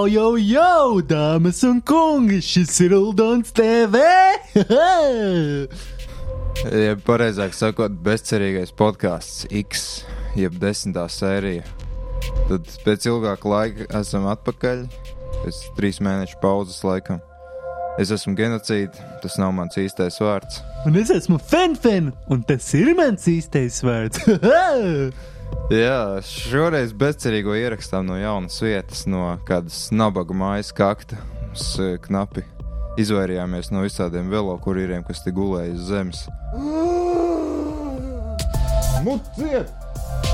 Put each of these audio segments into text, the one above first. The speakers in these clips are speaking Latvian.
Jau, jau, jau, dāmas un kungi, šis ir Uldons TV! Ja pareizāk sakot, bezcerīgais podkāsts X, jeb desmitā sērija. Tad pēc ilgāka laika esam atpakaļ, pēc trīs mēnešu pauzes laikam. Es esmu genocīds, tas nav mans īstais vārds. Un es esmu Fenfen, un tas ir mans īstais vārds. Jā, šoreiz bezcerīgo ierakstām no jaunas vietas, no kādas nabaga mājas kakta. Mums eh, knapi izvairījāmies no visādiem velokurieriem, kas te gulēja uz zemes. Muciet!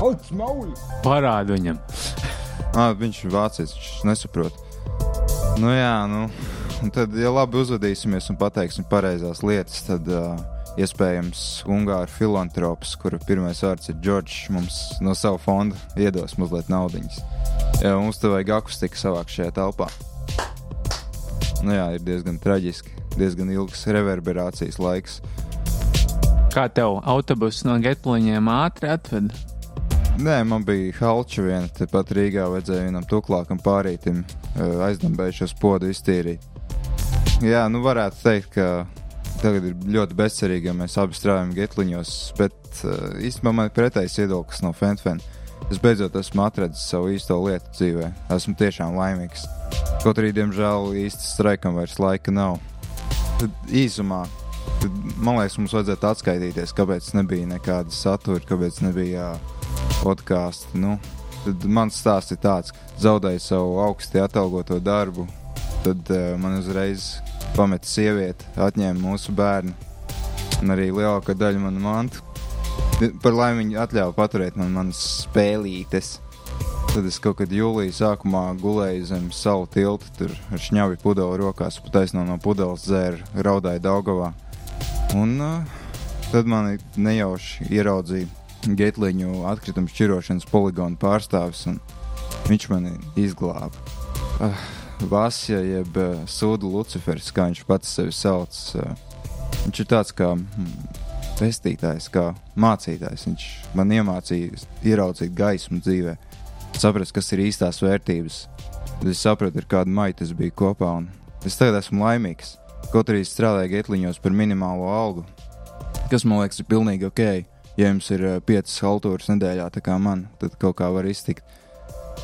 Auts mauli! Parādu viņam. Ah, viņš ir vācietis, viņš nesaprot. Nu jā, nu. un Tad, ja labi uzvedīsimies un pateiksim pareizās lietas, tad uh, iespējams Ungāru filantrops, kura pirmais vārds ir Džordžs, mums no sava fonda iedos mazliet naudiņas. Jā, mums te vajag akustiku savākt šajā telpā. Nu jā, ir diezgan traģiski, diezgan ilgs reverberācijas laiks. Kā tev autobus no Getliņiem ātri atved? Nē, man bija halča viena, tepat Rīgā vajadzēja vienam tuklākam pārītim eh, aizdambējušos podu iztīrīt. Jā, nu varētu teikt, ka tagad ir ļoti bezcerīgi, ja mēs abi strādājam Getliņos, bet uh, īstenībā man ir pretējs viedoklis no Fenfen. Es beidzot esmu atradzis savu īsto lietu dzīvē. Esmu tiešām laimīgs. Kaut arī, diemžēl, īsti streikam vairs laika nav. Tad īsumā, tad, man liekas, mums vajadzētu atskaitīties, kāpēc nebija nekāda satura, kāpēc nebija podkāstu. Nu, tad mans stāsts ir tāds, ka zaudēju savu augsti atalgoto darbu. Tad uh, man uzreiz pameta sieviete, atņēma mūsu bērnu un arī lielākā daļa mana mantu. Par laimi viņi atļāva paturēt man manas spēlītes. Tad es kaut kad jūlijā sākumā gulēju zem salu tilta, tur ar šņabi pudeli rokās, pa taisno no pudeles dzēru, raudāju Daugavā. Un uh, tad mani nejauši ieraudzīja Getliņu atkritumu šķirošanas poligonu pārstāvis, un viņš mani izglāba. Uh, Vasja, jeb uh, Sūdu Lucifers, kā viņš pats sevi sauc. Uh, viņš ir tāds kā mm, pestītājs, kā mācītājs. Viņš man iemācīja ieraudzīt gaismu dzīvē, saprast, kas ir īstās vērtības. Tad es sapratu, ar kādu maitu es biju kopā, un es tagad esmu laimīgs. Kaut arī strādāju Getliņos par minimālo algu, kas man liekas ir pilnīgi ok. Ja jums ir uh, piecas haltūras nedēļā, tā kā man, tad kaut kā var iztikt.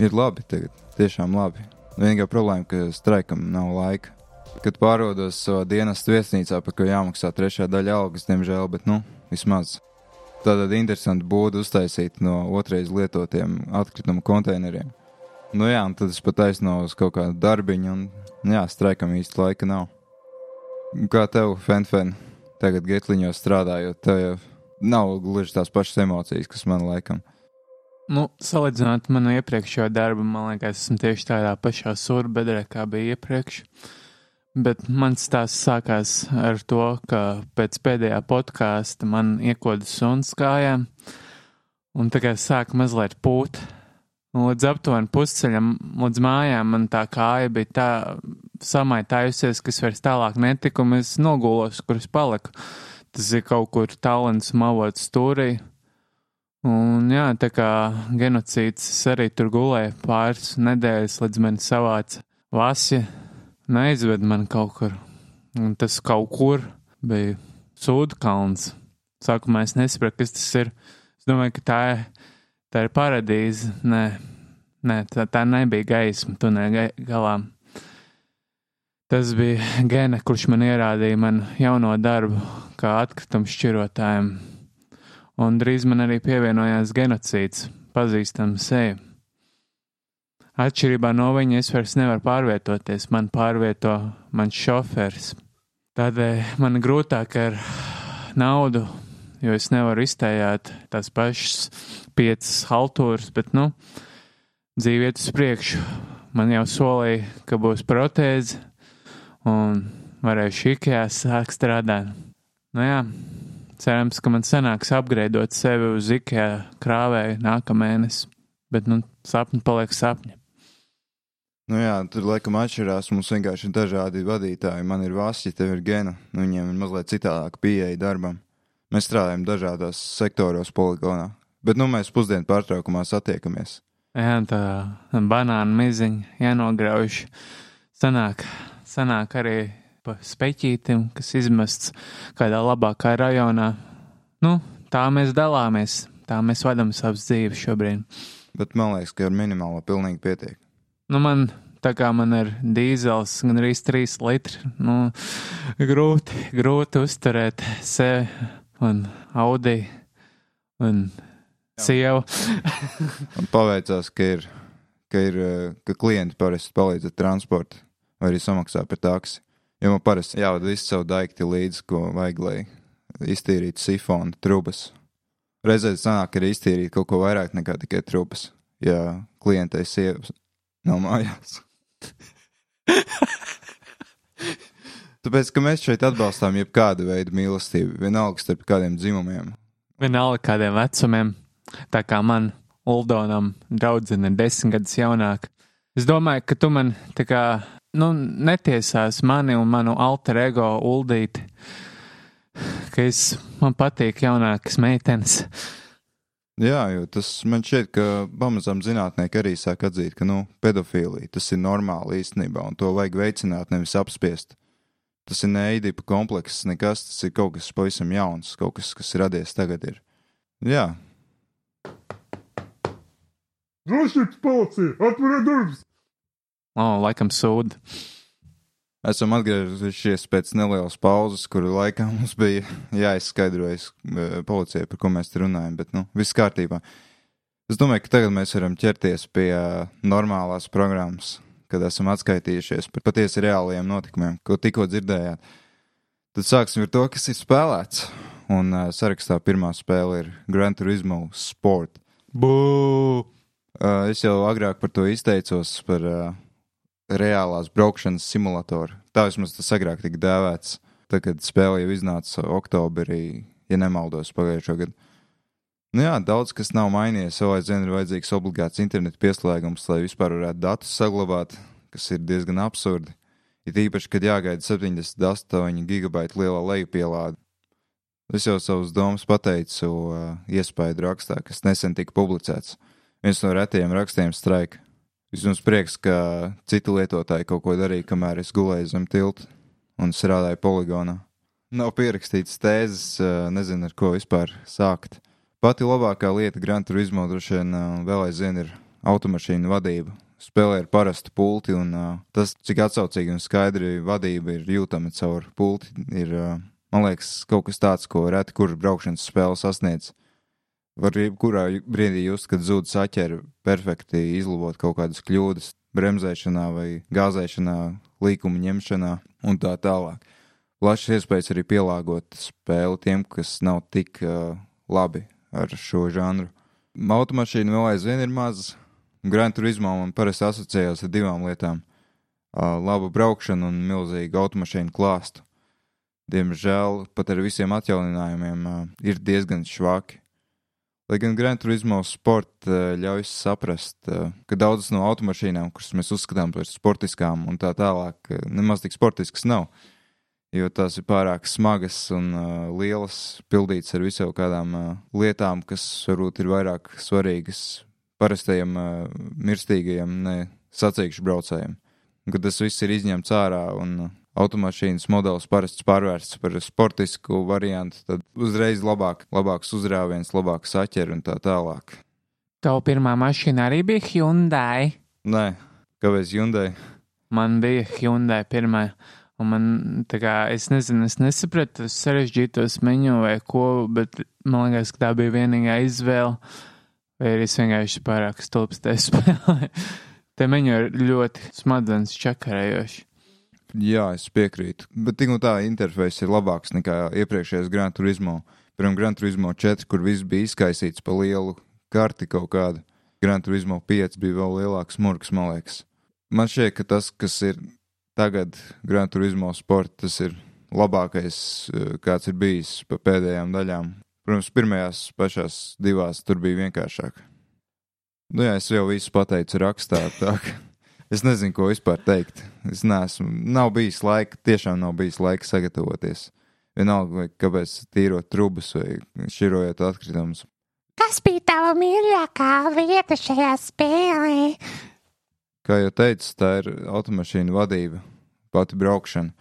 Ir labi tagad, tiešām labi. Vienīgā problēma, ka streikam nav laika. Kad pārodos savā dienas viesnīcā, par ko jāmaksā trešā daļa algas, diemžēl, bet nu, vismaz. Tātad interesanti būtu uztaisīt no otrais lietotiem atkritumu konteineriem. Nu jā, un tad es pat aizsnu uz kaut kādu darbiņu, un nu jā, streikam īsti laika nav. Kā tev, Fenfen, tagad Getliņos strādājot, tev jau nav gluži tās pašas emocijas, kas man laikam. Nu, salīdzinot manu iepriekšējo darbu, man liekas, esmu tieši tādā pašā surbedrē, kā bija iepriekš. Bet mans stāsts sākās ar to, ka pēc pēdējā podkāsta man iekoda suns kājām, un tagad sāka mazliet pūt. Un līdz aptuveni pusceļam, līdz mājām, man tā kāja bija tā samaitājusies, ka es vairs tālāk netiku, un es nogulos, kur es paliku. Tas ir kaut kur talants mavot stūrī. Un jā, tā kā genocīds arī tur gulēju pāris nedēļas, līdz man savāca vasja, neizved man kaut kur. Un tas kaut kur bija Sūdu kalns. Sākumā es nesapratu, kas tas ir. Es domāju, ka tā ir, tā ir paradīze. Nē, nē tā, tā nebija gaisma tunē galā. Tas bija Gene, kurš man ierādīja manu jauno darbu kā atkritumu šķirotājiem. Un drīz man arī pievienojās genocīds, pazīstama seja. Atšķirībā no viņa es vairs nevaru pārvietoties, man pārvieto mans šoferis. Tādēļ man grūtāk ar naudu, jo es nevaru iztējāt tās pašas piecas haltūras, bet, nu, dzīve iet uz priekšu. Man jau solīja, ka būs protēze, un varēšu ikajā sākt strādāt. Nu jā, cerams, ka man sanāks apgreidot sevi uz ikajā krāvēju nākamēnes, bet, nu, sapni paliek sapņi. Nu jā, tur laikam atšķirās. Mums vienkārši ir dažādi vadītāji. Man ir Vācija, tev ir Gena. Nu, viņiem ir mazliet citādāka pieeja darbam. Mēs strādājam dažādos sektoros poligonā. Bet nu mēs pusdienu pārtraukumā satiekamies. Jā, tā banāna miziņa jānograuž. Sanāk, sanāk arī pa speķītim, kas izmests kādā labākā rajonā. Nu, tā mēs dalāmies, tā mēs vadām savas dzīves šobrīd. Bet man liekas, ka ar minimālo pilnīgi pietiek. Nu, man tā kā man ir dīzels, gan arī 3 litri, nu, grūti, grūti uzturēt sevi un Audi un sievu. Man paveicās, ka ir, ka ir, ka klienti parasti palīdz ar transportu vai arī samaksā par taksi. Jo man parasti jāvada visu savu daikti līdzi, ko vajag, lai iztīrītu sifonu, trubas. Reizēs sanāk arī iztīrīt kaut ko vairāk nekā tikai trubas, ja klientei sievas nav mājās. Tāpēc, ka mēs šeit atbalstām jebkādu veidu mīlestību, vienalga starp kādiem dzimumiem. Vienalga kādiem vecumiem, tā kā man, Uldonam, draudzene ir desmit gadus jaunāka. Es domāju, ka tu man tā kā, nu, netiesās mani un manu alter ego uldīti, ka es, man patīk jaunākas meitenes. Jā, jo tas man šķiet, ka pamazām zinātnieki arī sāk atzīt, ka, nu, pedofīlija tas ir normāli īstenībā, un to vajag veicināt, nevis apspiest. Tas ir neidīpa komplekss, nekas, tas ir kaut kas pavisam jauns, kaut kas, kas radies tagad. Ir. Jā, Drošības policija! Atveriet durvis! O, laikam sūda. esam atgriezušies pēc nelielas pauzes, kuru laikā mums bija jāizskaidrojas policijai, par ko mēs te runājam, bet, nu, viss kārtībā. Es domāju, ka tagad mēs varam ķerties pie normālās programmas, kad esam atskaitījušies par patiesi reāliem notikumiem, ko tikko dzirdējāt. Tad sāksim ar to, kas ir spēlēts. Un uh, sarakstā pirmā spēle ir Gran Turismo Sport. Bū! Uh, es jau agrāk par to izteicos, par uh, reālās braukšanas simulatoru. Tā vismaz tas agrāk tika dēvēts. Tad, kad spēle jau iznāca oktobrī, ja nemaldos, pagājušo gadu. Nu jā, daudz kas nav mainījies. Savā ziņā ir vajadzīgs obligāts interneta pieslēgums, lai vispār varētu datus saglabāt, kas ir diezgan absurdi. Ir īpaši, kad jāgaida 78 gigabaitu lielā lejupielāde. Es jau savus domas pateicu uh, iespēju rakstā, kas nesen tika publicēts. Viens no retajiem rakstiem straika. Vismaz prieks, ka citi lietotāji kaut ko darīja, kamēr es gulēju zem tilta un strādāju poligonā. Nav pierakstīts tēzes, uh, nezinu, ar ko vispār sākt. Pati labākā lieta Gran Turismo droši vien uh, vēl aizvien ir automašīnu vadība. Spēlē ar parastu pulti, un uh, tas, cik atsaucīgi un skaidri vadība ir jūtama caur pulti, ir, uh, man liekas, kaut kas tāds, ko reti kurš braukšanas spēle sasniedz. Var jebkurā brīdī just, kad zūd saķeri, perfekti izlabot kaut kādas kļūdas, bremzēšanā vai gāzēšanā, līkuma ņemšanā un tā tālāk. Plašas iespējas arī pielāgot spēli tiem, kas nav tik uh, labi ar šo žanru. Automašīna vēl aizvien ir maza. Gran Turismo man parasti asociējās ar divām lietām uh, - labu braukšanu un milzīgu automašīnu klāstu. Diemžēl pat ar visiem atjauninājumiem uh, ir diezgan švaki. Lai gan Gran Turismo sports uh, ļauj saprast, uh, ka daudzas no automašīnām, kuras mēs uzskatām par sportiskām un tā tālāk, uh, nemaz tik sportiskas nav. Jo tās ir pārāk smagas un uh, lielas, pildītas ar visām kādām uh, lietām, kas varbūt ir vairāk svarīgas parastajiem uh, mirstīgajiem, ne sacīkšu braucējiem. Kad tas viss ir izņemts ārā un uh, automašīnas modelis parasts pārvērsts par sportisku variantu, tad uzreiz labāk, labāks uzrāviens, labāks saķer un tā tālāk. Tava pirmā mašīna arī bija Hyundai. Nē, kāpēc Hyundai? Man bija Hyundai pirmā. Un man, tā kā, es nezinu, es nesapratu tos sarežģītos meņu vai ko, bet man liekas, ka tā bija vienīgā izvēle. Vai arī es vienkārši pārāk stulbs te spēlēju. Te meņu ir ļoti smadzenes čakarējoši. Jā, es piekrītu. Bet tik un tā interfejs ir labāks nekā iepriekšējais Gran Turismo. Piemēram, Gran Turismo 4, kur viss bija izkaisīts pa lielu karti kaut kādu. Gran Turismo 5 bija vēl lielāks murgs, man liekas. Man šķiet, ka tas, kas ir tagad Gran Turismo sports, tas ir labākais, eh, kāds ir bijis pa pēdējām daļām. Protams, pirmajās pašās divās tur bija vienkāršāk. Nu jā, es jau visu pateicu rakstā, tā ka es nezinu, ko vispār teikt. Es neesmu, nav bijis laika, tiešām nav bijis laika sagatavoties. Vienalga, kāpēc tīrot trubus vai šķirojot atkritumus. Kas bija tava mīļākā vieta šajā spēlē? Kā jau teicu, tā ir automašīnu vadība, pati braukšana.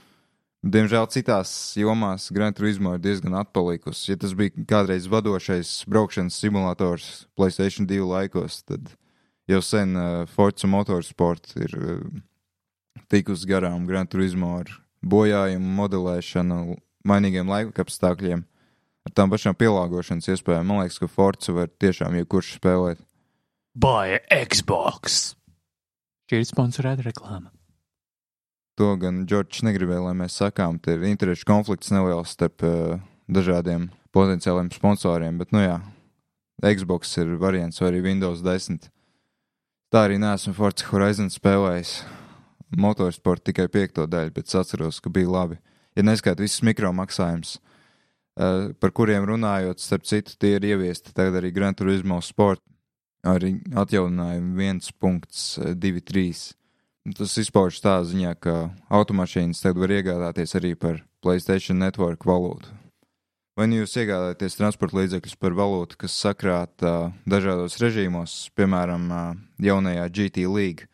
Diemžēl citās jomās Gran Turismo ir diezgan atpalikusi. Ja tas bija kādreiz vadošais braukšanas simulators Playstation 2 laikos, tad jau sen uh, Forza Motorsport ir uh, tikus garām Gran Turismo ar bojājumu, modelēšanu, mainīgiem laika apstākļiem, ar tām pašām pielāgošanas iespējām. Man liekas, ka Forza var tiešām jebkurš spēlēt. Buy Xbox! Šī ir sponsorēta reklāma. To gan Džordžs negribēja, lai mēs sakām, te ir interešu konflikts neliels starp uh, dažādiem potenciāliem sponsoriem, bet, nu jā, Xbox ir variants vai arī Windows 10. Tā arī neesmu Forza Horizon spēlējis. Motorsport tikai piekto daļu, bet es atceros, ka bija labi. Ja neskaita visus mikromaksājumus, uh, par kuriem runājot, starp citu, tie ir ieviesti tagad arī Gran Turismo Sport, arī atjauninājumi 1.23. Tas izpaužas tā ziņā, ka automašīnas tagad var iegādāties arī par Playstation Network valūtu. Vai nu jūs iegādājaties transporta līdzekļus par valūtu, kas sakrāta uh, dažādos režīmos, piemēram, uh, jaunajā GT League,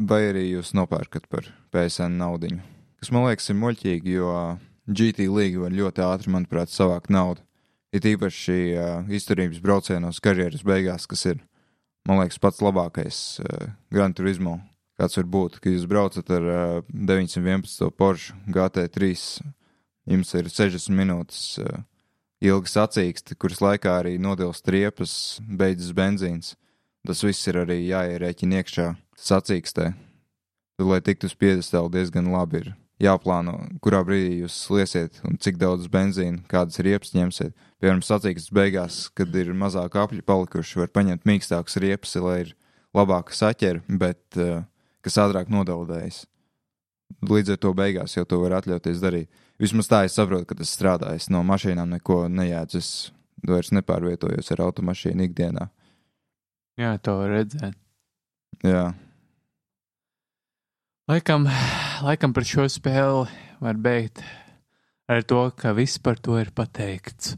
vai arī jūs nopērkat par PSN naudiņu? Kas man liekas ir muļķīgi, jo uh, GT League var ļoti ātri, manuprāt, savākt naudu. Ir īpaši uh, izturības braucienos karjeras beigās, kas ir, man liekas, pats labākais uh, Gran Turismo kāds var būt, ka jūs braucat ar uh, 911 Porsche GT3, jums ir 60 minūtes uh, ilga sacīkste, kuras laikā arī nodils triepas, beidzas benzīns. Tas viss ir arī jāierēķina iekšā sacīkstē. Tad, lai tiktu uz piedestālu, diezgan labi ir jāplāno, kurā brīdī jūs liesiet un cik daudz benzīna, kādas riepas ņemsiet. Piemēram, sacīkstes beigās, kad ir mazāk apļi palikuši, var paņemt mīkstākas riepas, lai ir labāka saķera, bet uh, kas ātrāk nodaudējas. Līdz ar to beigās jau to var atļauties darīt. Vismaz tā es saprotu, ka tas strādā. Es no mašīnām neko nejēdzu. Es vairs nepārvietojos ar automašīnu ikdienā. Jā, to var redzēt. Jā, Laikam, laikam par šo spēli var beigt ar to, ka viss par to ir pateikts.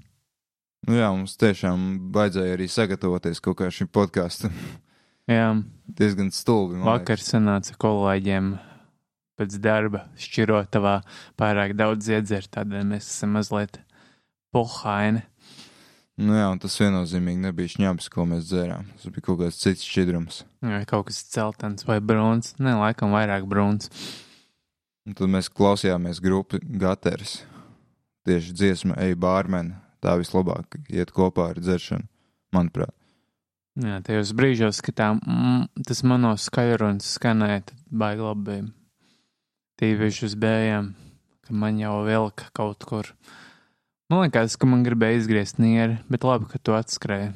nu, jā mums tiešām vajadzēja arī sagatavoties kaut kā šim podkāstam. Jā, Diezgan stulbi. vakar sanāca kolēģiem pēc darba šķirot tavā pārāk daudz iedzert, tādēļ mēs esam mazliet pohaini. Nu, jā, un tas viennozīmīgi nebija šņabis, ko mēs dzērām. Tas bija kaut kāds cits šķidrums. Vai kaut kas celtens vai brūns? Nē, laikam vairāk brūns. Un tad mēs klausījāmies grupu Gateris. Tieši dziesma Ej, bārmeni. Tā vislabāk iet kopā ar dzeršanu, manuprāt. Jā, tajos brīžos, kad tā, mm, tas manos skaļrunis skanēja, tad baigi labi bija. Tīviši uz bējām, ka man jau vilka kaut kur. Man liekas, ka man gribēja izgriezt nieri, bet labi, ka tu atskrēji.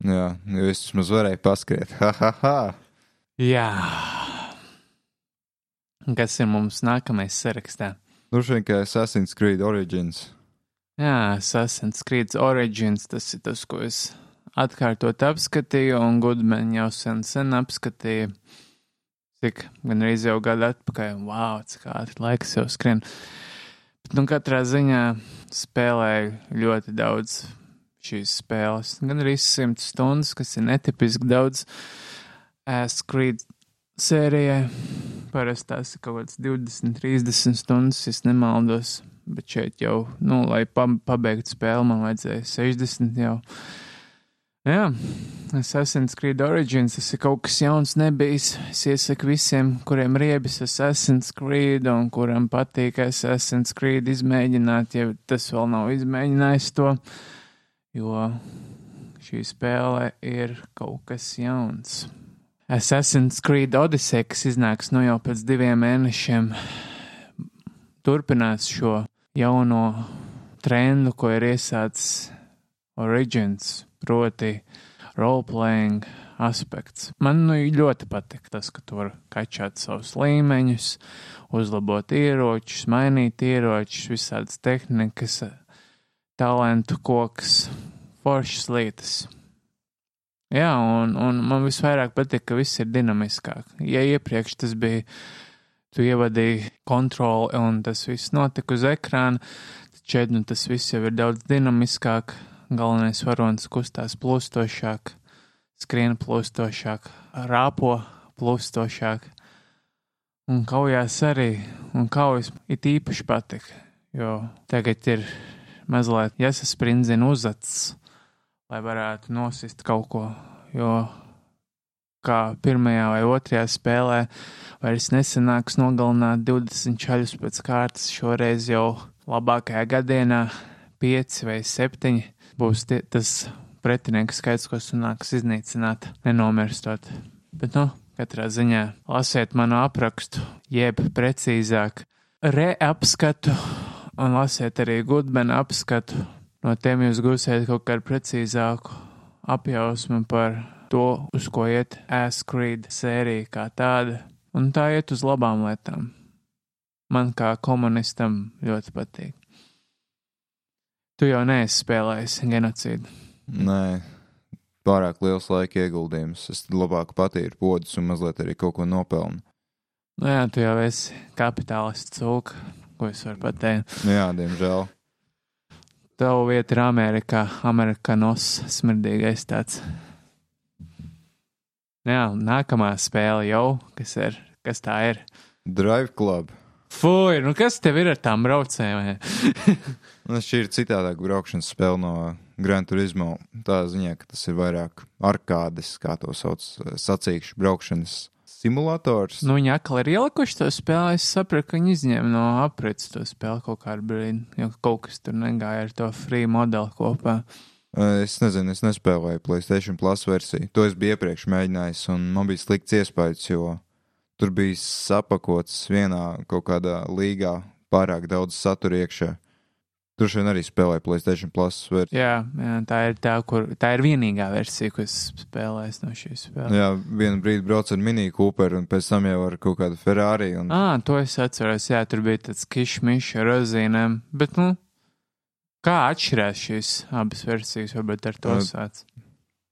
Jā, jo es vismaz varēju paskriet. Ha, ha, ha! Jā. Kas ir mums nākamais sarakstā? Droši vien, ka Assassin's Creed Origins. Jā, Assassin's Creed Origins, tas ir tas, ko es atkārtot apskatīju, un Goodman jau sen, sen apskatīju. Cik gan reiz jau gadu atpakaļ, wow, cik ātri laiks jau skrien. Bet, nu, katrā ziņā spēlēju ļoti daudz šīs spēles. Gan arī 100 stundas, kas ir netipiski daudz. Creed sērijai parasti tās ir kaut kāds 20, 30 stundas, ja nemaldos. Bet šeit jau, nu, lai pa, pabeigtu spēli, man vajadzēja 60 jau. Jā, Assassin's Creed Origins tas ir kaut kas jauns, nebijis. Es iesaku visiem, kuriem riebis Assassin's Creed un kuram patīk Assassin's Creed izmēģināt, ja tas vēl nav izmēģinājis to, jo šī spēle ir kaut kas jauns. Assassin's Creed Odyssey, kas iznāks nu jau pēc diviem mēnešiem, turpinās šo jauno trendu, ko ir iesācis Origins, proti roleplaying aspekts. Man nu ļoti patīk tas, ka tu vari kačāt savus līmeņus, uzlabot ieročus, mainīt ieročus, visādas tehnikas, talantu koks, foršas lietas. Jā, un, un man visvairāk patīk, ka viss ir dinamiskāk. Ja iepriekš tas bija, tu ievadīji kontroli un tas viss notika uz ekrāna, tad šeit nu tas viss jau ir daudz dinamiskāk. Galvenais varonis kustās plūstošāk, skrien plūstošāk, rāpo plūstošāk. Un kaujās arī, un kaujas it īpaši patika, jo tagad ir mazliet jāsasprindzina uzacis, lai varētu nosist kaut ko, jo kā pirmajā vai otrajā spēlē vairs nesenāks nogalināt 20 čaļus pēc kārtas, šoreiz jau labākajā gadienā 5 vai 7 būs tie, tas pretinieku skaits, ko sanāks iznīcināt, nenomirstot. Bet, nu, katrā ziņā lasiet manu aprakstu, jeb precīzāk reapskatu un lasiet arī Gudbena apskatu. No tiem jūs gūsiet kaut kādu precīzāku apjausmu par to, uz ko iet Ask Creed sērija kā tāda, un tā iet uz labām lietām. Man kā komunistam ļoti patīk. Tu jau neesi spēlējis genocīdu. Nē, pārāk liels laika ieguldījums. Es labāk patīru podus un mazliet arī kaut ko nopelnu. Nu jā, tu jau esi kapitālists cūka, ko es varu pateikt. Nu Jā, diemžēl. Tavu vieta ir Amerikā, amerikanos smirdīgais tāds. Jā, nākamā spēle jau, kas ir, kas tā ir. Drive Club. Fui, nu kas tev ir ar tām braucējiem? Nu, šī ir citādāka braukšanas spēle no Gran Turismo. Tā ziņā, ka tas ir vairāk arkādes, kā to sauc, sacīkšu braukšanas simulators. nu, viņi atkal ir ielikuši to spēli. Es sapratu, ka viņi izņēma no aprits to spēli kaut kādu brīdi, jo kaut kas tur negāja ar to free modeli kopā. Es nezinu, es nespēlēju Playstation Plus versiju. To es biju iepriekš mēģinājis, un man bija slikts iespējas, jo tur bija sapakots vienā kaut kādā līgā pārāk daudz satura iekšā. Tur šodien arī spēlēju Playstation Plus versiju. Jā, jā tā ir tā, kur tā ir vienīgā versija, ko es spēlēju no šīs spēles. Jā, vienu brīdi braucu ar Mini Cooper, un pēc tam jau ar kaut kādu Ferrari. Un... Ah, to es atceros. Jā, tur bija tāds kišmišs ar rozīnēm. Bet, nu, kā atšķirās šīs abas versijas? Varbūt ar to sāc.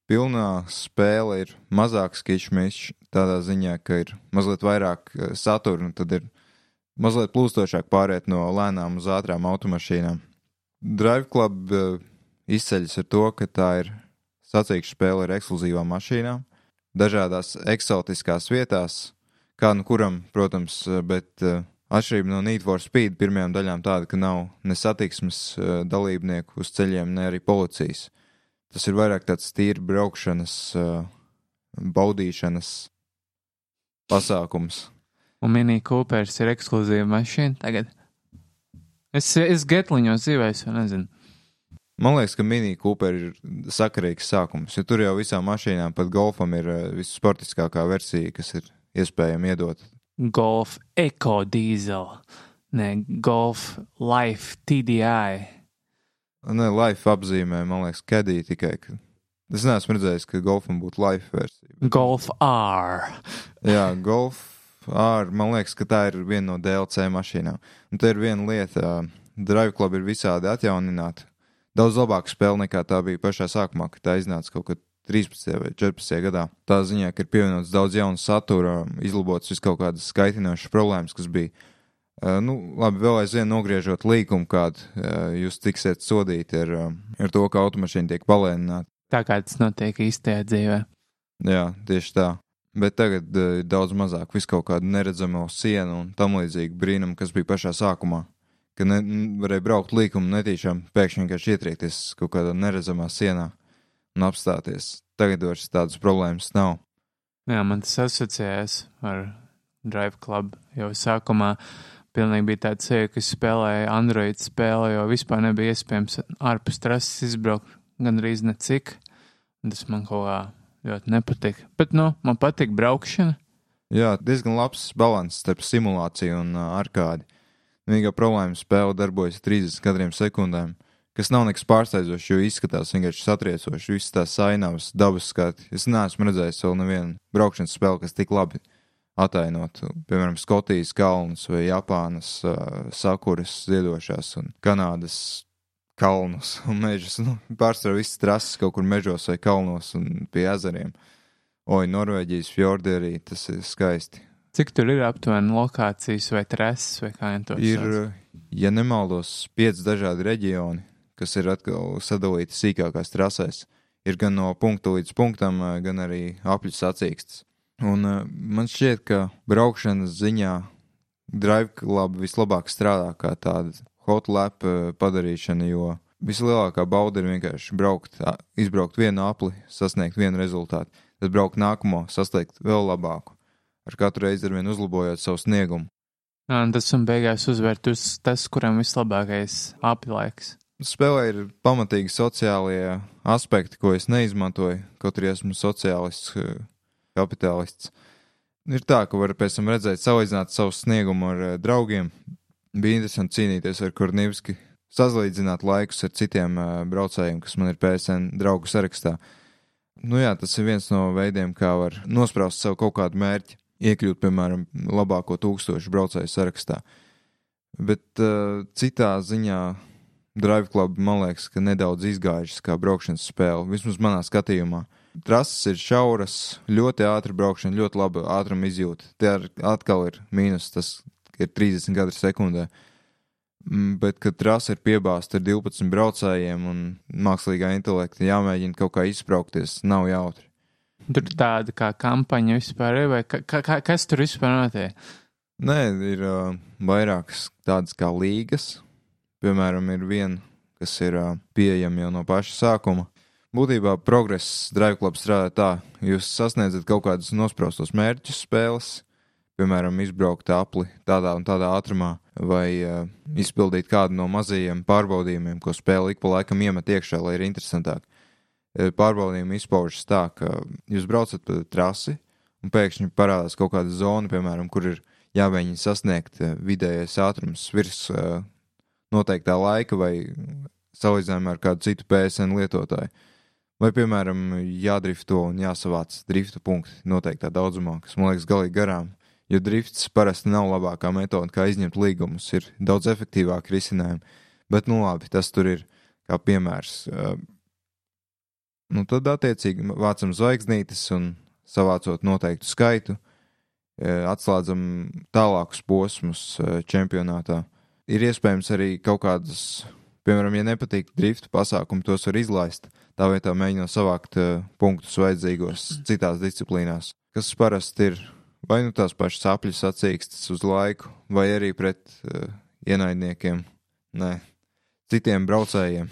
Pilnā spēle ir mazāks kišmišs, tādā ziņā, ka ir mazliet vairāk satura, un tad ir mazliet plūstošāk pāriet no lēnām uz ātrām automašīnām. Drive Club eh, izceļas ar to, ka tā ir sacīkša spēle ar ekskluzīvām mašīnām, dažādās eksotiskās vietās, kā nu kuram, protams, eh, bet eh, atšķirība no Need for Speed pirmajām daļām tāda, ka nav ne satiksmes dalībnieku uz ceļiem, ne arī policijas. Tas ir vairāk tāds tīri braukšanas, baudīšanas pasākums. Un Mini Coopers ir ekskluzīva mašīna tagad. Es, es getliņos dzīvēju, jau nezinu. Man liekas, ka Mini Cooper ir sakarīgs sākums, jo tur jau visām mašīnām, pat golfam, ir eh, vissportiskākā versija, kas ir iespējama iedot. Golf Eco Diesel, ne Golf Life TDI. Nē, life apzīmē, man liekas, kadī tikai. Ka... Es neesmu redzējis, ka golfam būtu life versija. Golf R. Jā, golf ar, man liekas, ka tā ir viena no DLC mašīnām. Un te ir viena lieta, Drive Club ir visādi atjaunināta. Daudz labāka spēle nekā tā bija pašā sākumā, kad tā iznāca kaut kad 13. vai 14. gadā. Tā ziņā, ka ir pievienots daudz jaunu satura, izlabots vis kaut kādas skaitinošas problēmas, kas bija. Uh, nu, labi, vēl aizvien nogriežot līkumu, kādu uh, jūs tiksiet sodīti ar, uh, ar to, ka automašīna tiek palēnināta. Tā kā tas notiek īstajā dzīvē. Jā, tieši tā. Bet tagad ir daudz mazāk, vis kaut kāda neredzama siena un tam līdzīga brīnuma, kas bija pašā sākumā. Ka ne, varēja braukt līkumu netīšām, pēkšņi vienkārši ietriekties kaut kādā neredzamā sienā un apstāties. Tagad vairs tādas problēmas nav. Jā, man tas asociējās ar Drive Club. Jau sākumā pilnīgi bija tāds seja, ka es spēlēju Android spēli, jo vispār nebija iespējams ārpus trases izbraukt gandrīz necik. Tas man kaut kā ļoti nepatika. Bet, nu, man patīk braukšana. Jā, diezgan labs balans starp simulāciju un uh, arkādi. Vienīgā problēma spēle darbojas 30 kadriem sekundēm, kas nav nekas pārsteidzošs, jo izskatās vienkārši satriecoši. Visas tās ainavas, dabas skati. Es neesmu redzējis vēl nevienu braukšanas spēli, kas tik labi atainotu. Piemēram, Skotijas kalnus vai Japānas uh, sakuras ziedošās un Kanādas kalnus un mežus. Nu, pārsvarā visas trases kaut kur mežos vai kalnos un pie ezeriem. Oi, Norvēģijas fjordi arī tas ir skaisti. Cik tur ir aptuveni lokācijas vai trases vai kā viņi to Ir, sauc? ja nemaldos, pieci dažādi reģioni, kas ir atkal sadalīti sīkākās trasēs. Ir gan no punkta līdz punktam, gan arī apļu sacīkstes. Un man šķiet, ka braukšanas ziņā Drive Club vislabāk strādā kā tāda hot lap eh, padarīšana, jo vislielākā bauda ir vienkārši braukt, izbraukt vienu apli, sasniegt vienu rezultātu, tad braukt nākamo, sasniegt vēl labāku, ar katru reizi ar vien uzlabojot savu sniegumu. Jā, Un tas un beigās uzvērt uz tas, kuram vislabākais apilaiks. Spēlē ir pamatīgi sociālie aspekti, ko es neizmantoju, kaut arī esmu sociālists, eh, kapitālists. Ir tā, ka var pēc tam redzēt, salīdzināt savu sniegumu ar eh, draugiem. Bija interesanti cīnīties ar Kornīvski, sazlīdzināt laikus ar citiem eh, braucējiem, kas man ir PSN draugu sarakstā. Nu jā, tas ir viens no veidiem, kā var nospraust sev kaut kādu mērķi, iekļūt, piemēram, labāko tūkstošu braucēju sarakstā. Bet uh, citā ziņā Drive Club man liekas, ka nedaudz izgājušas kā braukšanas spēle, vismaz manā skatījumā. Trases ir šauras, ļoti ātri braukšana, ļoti laba ātruma izjūta. Tie atkal ir mīnus, tas ir 30 gadi sekundē. Mm, Bet, kad trase ir piebāzta ar 12 braucējiem un mākslīgā intelekta jāmēģina kaut kā izbraukties, nav jautri. Tur ir tāda kā kampaņa vispār, vai ka, ka, ka, kas tur vispār notiek? Nē, ir uh, vairākas tādas kā līgas. Piemēram, ir viena, kas ir uh, pieejama jau no paša sākuma. Būtībā progress Drive Club strādā tā, jūs sasniedzat kaut kādus nospraustos mērķus spēles, piemēram, izbraukt apli tādā un tādā ātrumā, vai uh, izpildīt kādu no mazajiem pārbaudījumiem, ko spēle ik pa laikam iemet iekšā, lai ir interesantāk. Eh, Pārbaudījumi izpaužas tā, ka jūs braucat pa trasi, un pēkšņi parādās kaut kāda zona, piemēram, kur ir jāmēģina sasniegt eh, vidējais ātrums virs uh, noteiktā laika vai salīdzinājumā ar kādu citu PSN lietotāju. Vai, piemēram, jādrifto un jāsavāc drifta punkti noteiktā daudzumā, kas man liekas galīgi garām. Jo drifts parasti nav labākā metode, kā izņemt līgumus, ir daudz efektīvāki risinājumi. Bet, nu labi, tas tur ir kā piemērs. Nu, tad, attiecīgi, vācam zvaigznītes un savācot noteiktu skaitu, atslēdzam tālākus posmus čempionātā. Ir iespējams arī kaut kādas, piemēram, ja nepatīk drifta pasākumi, tos var izlaist. Tā vietā mēģinot savākt punktus vajadzīgos citās disciplīnās, kas parasti ir vai nu tās pašas apļu sacīkstes uz laiku, vai arī pret uh, ienaidniekiem, nē, citiem braucējiem.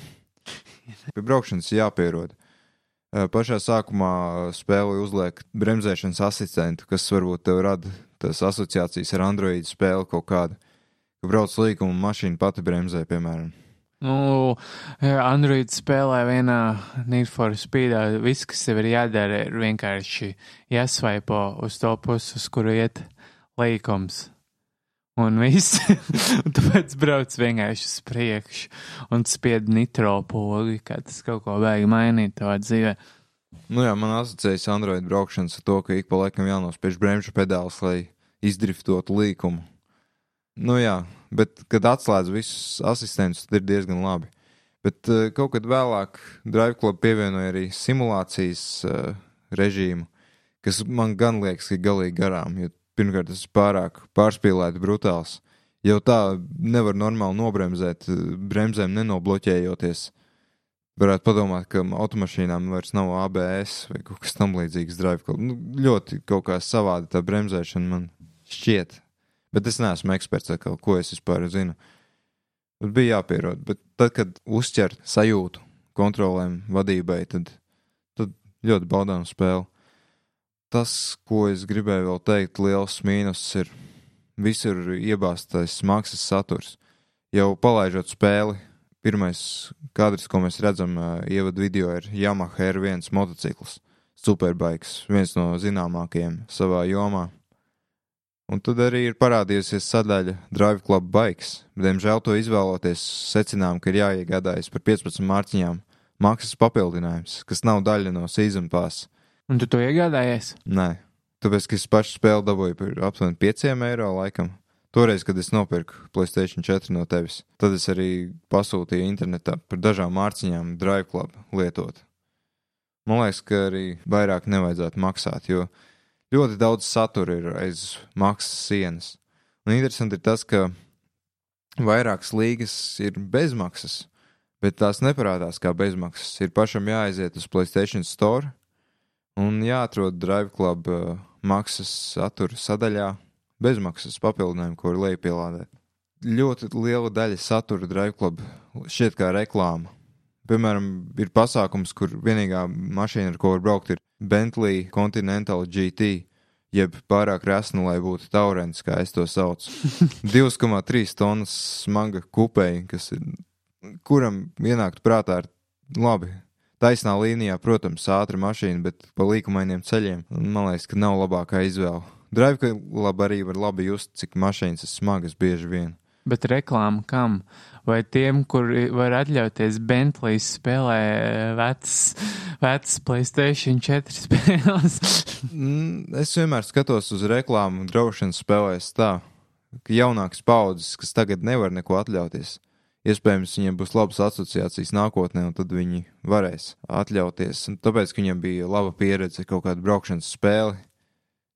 Pie braukšanas jāpierod. Eh, Pašā sākumā spēle uzliek bremzēšanas asistentu, kas varbūt tev rada tās asociācijas ar Android spēli kaut kādu. Ka brauc līkumu mašīna pati bremzē, piemēram. Nu, Android spēlē vienā Need for Speedā. Viss, kas tev ir jādara, ir vienkārši jāsvaipo uz to pusi, uz kuru iet līkums. Un viss. tāpēc brauc vienkārši uz priekšu un spied nitro pogu, kā tas kaut ko vajag mainīt tavā dzīvē. Nu jā, man asociējas Android braukšanas ar to, ka ik pa laikam jānospiež bremžu pedāls, lai izdriftotu līkumu. Nu jā, bet, kad atslēdz visus asistentus, tad ir diezgan labi. Bet uh, kaut kad vēlāk Drive Club pievienoja arī simulācijas uh, režīmu, kas man gan liekas, ka galīgi garām, jo pirmkārt tas ir pārāk pārspīlēti brutāls. Jau tā nevar normāli nobremzēt, eh, bremzēm nenobloķējoties. Varētu padomāt, ka automašīnām vairs nav ABS vai kaut kas tam līdzīgs Drive Club. Nu, ļoti kaut kā savādi tā bremzēšana man šķiet. Bet es neesmu eksperts, atkal, ko es vispār zinu. Bet bija jāpierod. Bet tad, kad uzķer sajūtu kontrolēm, vadībai, tad, tad ļoti baudām spēli. Tas, ko es gribēju vēl teikt, liels mīnus ir visur iebāztais maksas saturs. Jau palaižot spēli, pirmais kadrs, ko mēs redzam, ievadu video, ir Yamaha R1 motocikls. Superbikes, viens no zināmākajiem savā jomā. Un tad arī ir parādījusies sadaļa Drive Club Bikes. Diemžēl to izvēloties, secinām, ka ir jāiegādājas par 15 mārciņām maksas papildinājums, kas nav daļa no season pass. Un tu to iegādājies? Nē, tāpēc, ka es pašu spēli dabūju par aptuveni 5 eiro laikam. Toreiz, kad es nopirku Playstation 4 no tevis, tad es arī pasūtīju internetā par dažām mārciņām Drive Club lietot. Man liekas, ka arī vairāk nevajadzētu maksāt, jo ļoti daudz satura ir aiz maksas sienas. Un interesanti ir tas, ka vairākas līgas ir bezmaksas. Bet tās neparādās kā bezmaksas. Ir pašam jāaiziet uz Playstation Store un jāatrod Drive Club uh, maksas satura sadaļā bezmaksas papildinājumu, ko var lejupielādēt. Ļoti liela daļa satura Drive Club šķiet kā reklāma. Piemēram, ir pasākums, kur vienīgā mašīna, ar ko var braukt, ir Bentley Continental GT, jeb pārāk resna, lai būtu taurens, kā es to saucu. 2,3 tonnas smaga kupēja, kas ir, kuram ienākt prātā ir labi. Taisnā līnijā, protams, ātra mašīna, bet pa līkumainiem ceļiem. Man liekas, ka nav labākā izvēle. Drive Club arī var labi just, cik mašīnas ir smagas bieži vien. Bet reklāma kam? Vai tiem, kuri var atļauties Bentley spēlē vecas, vecas Playstation 4 spēles? Mm, Es vienmēr skatos uz reklāmu, drošības spēlēs tā, ka jaunākas paudzes, kas tagad nevar neko atļauties, iespējams, viņiem būs labas asociācijas nākotnē, un tad viņi varēs atļauties. Un tāpēc, ka viņiem bija laba pieredze kaut kāda braukšanas spēle,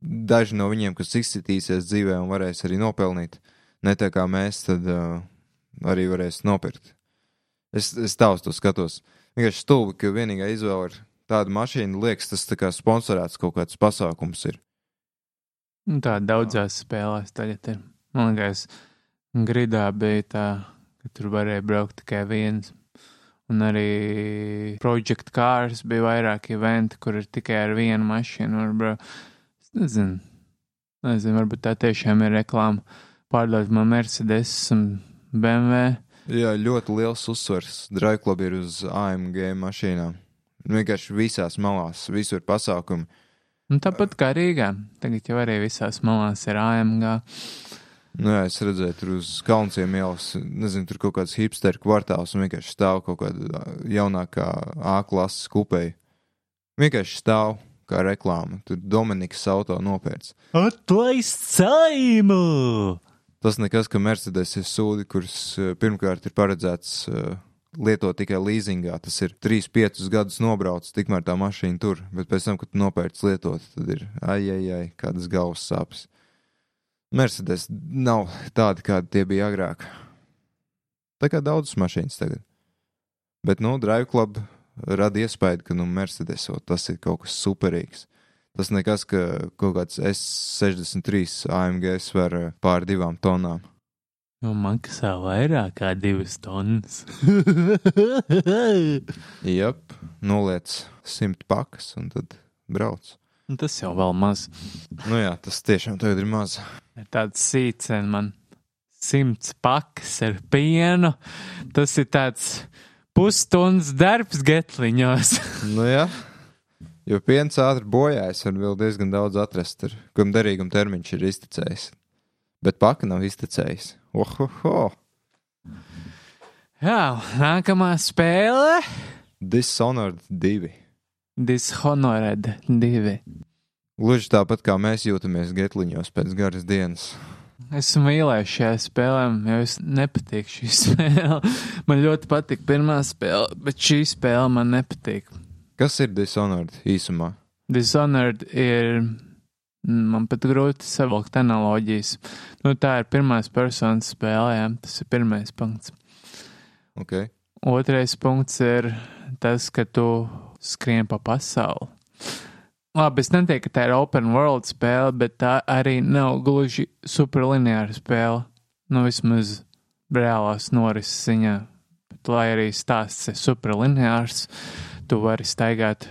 daži no viņiem, kas izsitīsies dzīvē un varēs arī nopelnīt, ne tā kā mēs, tad uh, arī varēs nopirkt. Es, es uz to skatos. Vienkārši stulbi, ka vienīgā izvēle ir tāda mašīna, liekas, tas tā kā sponsorēts kaut kāds pasākums ir. Nu, tā daudzās spēlēs tagad ir. Man liekas, gridā bija tā, ka tur varēja braukt tikai viens. Un arī Project Cars bija vairāk eventi, kur ir tikai ar vienu mašīnu var braukt. Es nezinu, nezinu, varbūt tā tiešām ir reklāma. Pārdot man Mercedes un BMW. Jā, ļoti liels uzsvers. Draiklub ir uz AMG mašīnām. Vienkārši visās malās, visur pasākumi. Un tāpat kā Rīgā. Tagad jau arī visās malās ir AMG. Nu, jā, es redzēju, tur uz kalnciem ielas, nezinu, tur kaut kāds hipsteru kvartāls un vienkārši stāv kaut kāda jaunākā A klases kupēja. Vienkārši stāv kā reklāma. Tur Dominikas auto nopērts. Atlaist saimu! Tas nekas, ka Mercedes ir sūdi, kurus eh, pirmkārt ir paredzēts uh, lietot tikai leasingā. Tas ir 3-5 gadus nobraucis, tikmēr tā mašīna tur. Bet pēc tam, kad nopērts lietot, tad ir ai, ai, ai, kādas galvas sāpes. Mercedes nav tādi, kādi tie bija agrāk. Tā kā daudzas mašīnas tagad. Bet, nu, Drive Club rada iespēju, ka, nu, Mercedes tas ir kaut kas superīgs. Tas nekas, ka kaut kāds S63 AMG sver eh, pār divām tonām. Nu, maksā vairāk kā divas tonnas. Jep, noliec simt pakas un tad brauc. Un tas jau vēl maz. Nu jā, tas tiešām tagad ir maz. Ir tāds sīcen man simts pakas ar pienu. Tas ir tāds pusstundas darbs getliņos. Nu jā, jo piens ātri bojājas un vēl diezgan daudz atrast, ar, kam derīguma termiņš ir iztecējis. Bet paka nav iztecējis. Ohoho! Jā, nākamā spēle. Dishonored 2. Dishonored 2. Gluži tāpat kā mēs jūtamies getliņos pēc garas dienas. Esmu mīlējis šajā spēlē, jo es nepatīk šī spēle. Man ļoti patīk pirmā spēle, bet šī spēle man nepatīk. Kas ir Dishonored īsumā? Dishonored ir. Man pat grūti savilkt analoģijas. Nu, tā ir pirmās personas spēlē, jā, tas ir pirmais punkts. Okay. Otrais punkts ir tas, ka tu skrien pa pasauli. Labi, es neteiktu, ka tā ir open world spēle, bet tā arī nav gluži superlineāra spēle. Nu, vismaz reālās norises ziņā. Bet, lai arī stāsts ir superlineārs, tu vari staigāt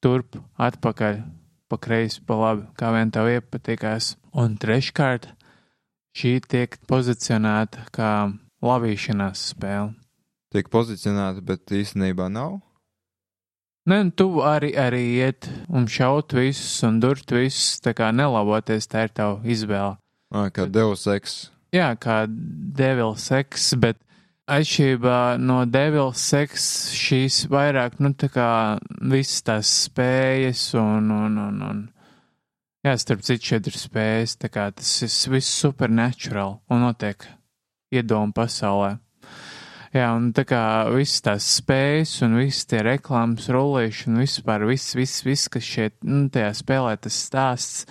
turp, atpakaļ, pa kreisi, pa labi, kā vien tev iepatikās. Un treškārt, šī tiek pozicionēta kā lavīšanās spēle. Tiek pozicionēta, bet īstenībā nav. Nē, tu arī, arī iet un šaut visus un durt visus, tā kā nelavoties, tā ir tava izvēle. Ah, kā Deus Ex. Jā, kā Devils Ex, bet atšķirībā no Devils Ex šīs vairāk, nu, tā kā visas tās spējas un, un, un, un jā, starp citu šeit ir spējas, tā kā tas viss supernatural un notiek iedomu pasaulē. Jā, un tā kā visas tās spējas un visas tie reklāmas rullīši un vispār viss, viss, viss, kas šeit, nu, tajā spēlē tas stāsts,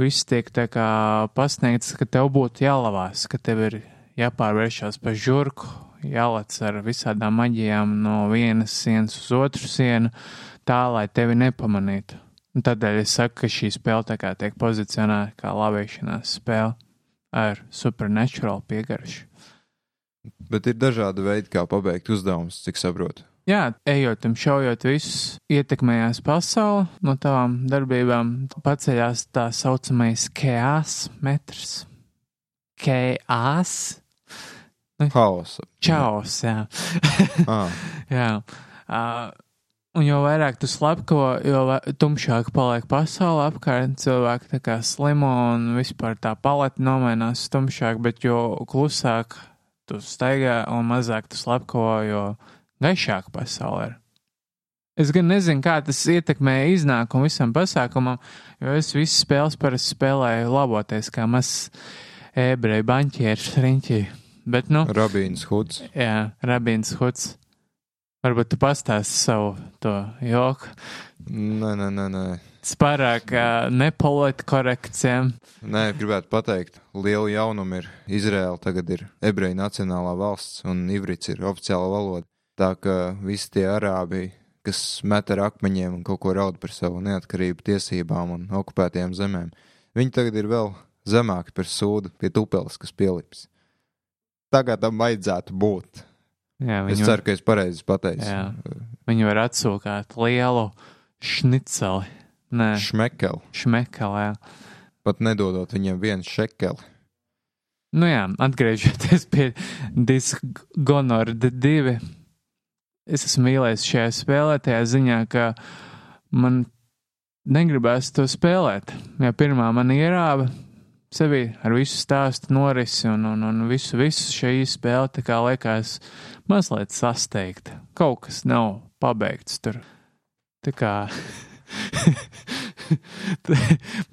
viss tiek tā kā pasniegts, ka tev būtu jālavās, ka tev ir jāpārvēršās par žurku, jālec ar visādām maģijām no vienas sienas uz otru sienu, tā lai tevi nepamanītu. Un tādēļ es saku, ka šī spēle tā kā tiek pozicionēta kā lavīšanās spēle ar supernatural piegaršu. Bet ir dažādi veidi, kā pabeigt uzdevumus, cik saprotu. Jā, ejot un šaujot visus, ietekmējās pasauli no tavām darbībām, paceļās tā saucamais kēs metrs. Kēs? Haosa. Čaus, jā. Ah, jā. Uh, un jo vairāk tu slepko, jo tumšāk paliek pasaule apkārt, cilvēki tā kā slimo un vispār tā paleta nomainās tumšāk, bet jo klusāk tu staigā un mazāk tu slepko, jo gaišāk pasaule ir. Es gan nezinu, kā tas ietekmē iznākumu visam pasākumam, jo es visas spēles parasti spēlēju laboties, kā mazs ebreju baņķieris riņķī. Bet, nu, Rabīns Huds. Jā, Rabīns Huds. Varbūt tu pastāsti savu to joku. Nē, nē, nē, nē. Tas pārāk uh, nepoliti korekts. jā. Nē, gribētu pateikt, liela jaunuma ir Izraela. Tagad ir ebreju nacionālā valsts, un ivrits ir oficiāla valoda. Tā ka visi tie arābi, kas met ar akmeņiem un kaut ko raud par savu neatkarību, tiesībām un okupētajām zemēm, viņi tagad ir vēl zemāki par sūdu pie tupeles, kas pielips. Tagad tam vajadzētu būt. Jā, Es ceru, ka es pareizi pateicu. Jā. viņi var atsūkāt lielu šniceli. Nē, Šmekeli, šmekalē. pat nedodot viņiem vienu šekeli. Nu jā, atgriežoties pie Dishonored 2. Es esmu mīlējis šajā spēlē, tajā ziņā, ka man negribēs to spēlēt. Ja pirmā man ierāva sevi ar visu stāstu norisi un, un, un visu, visu šī spēle tā kā liekas mazliet sasteigta. Kaut kas nav pabeigts tur. Tā kā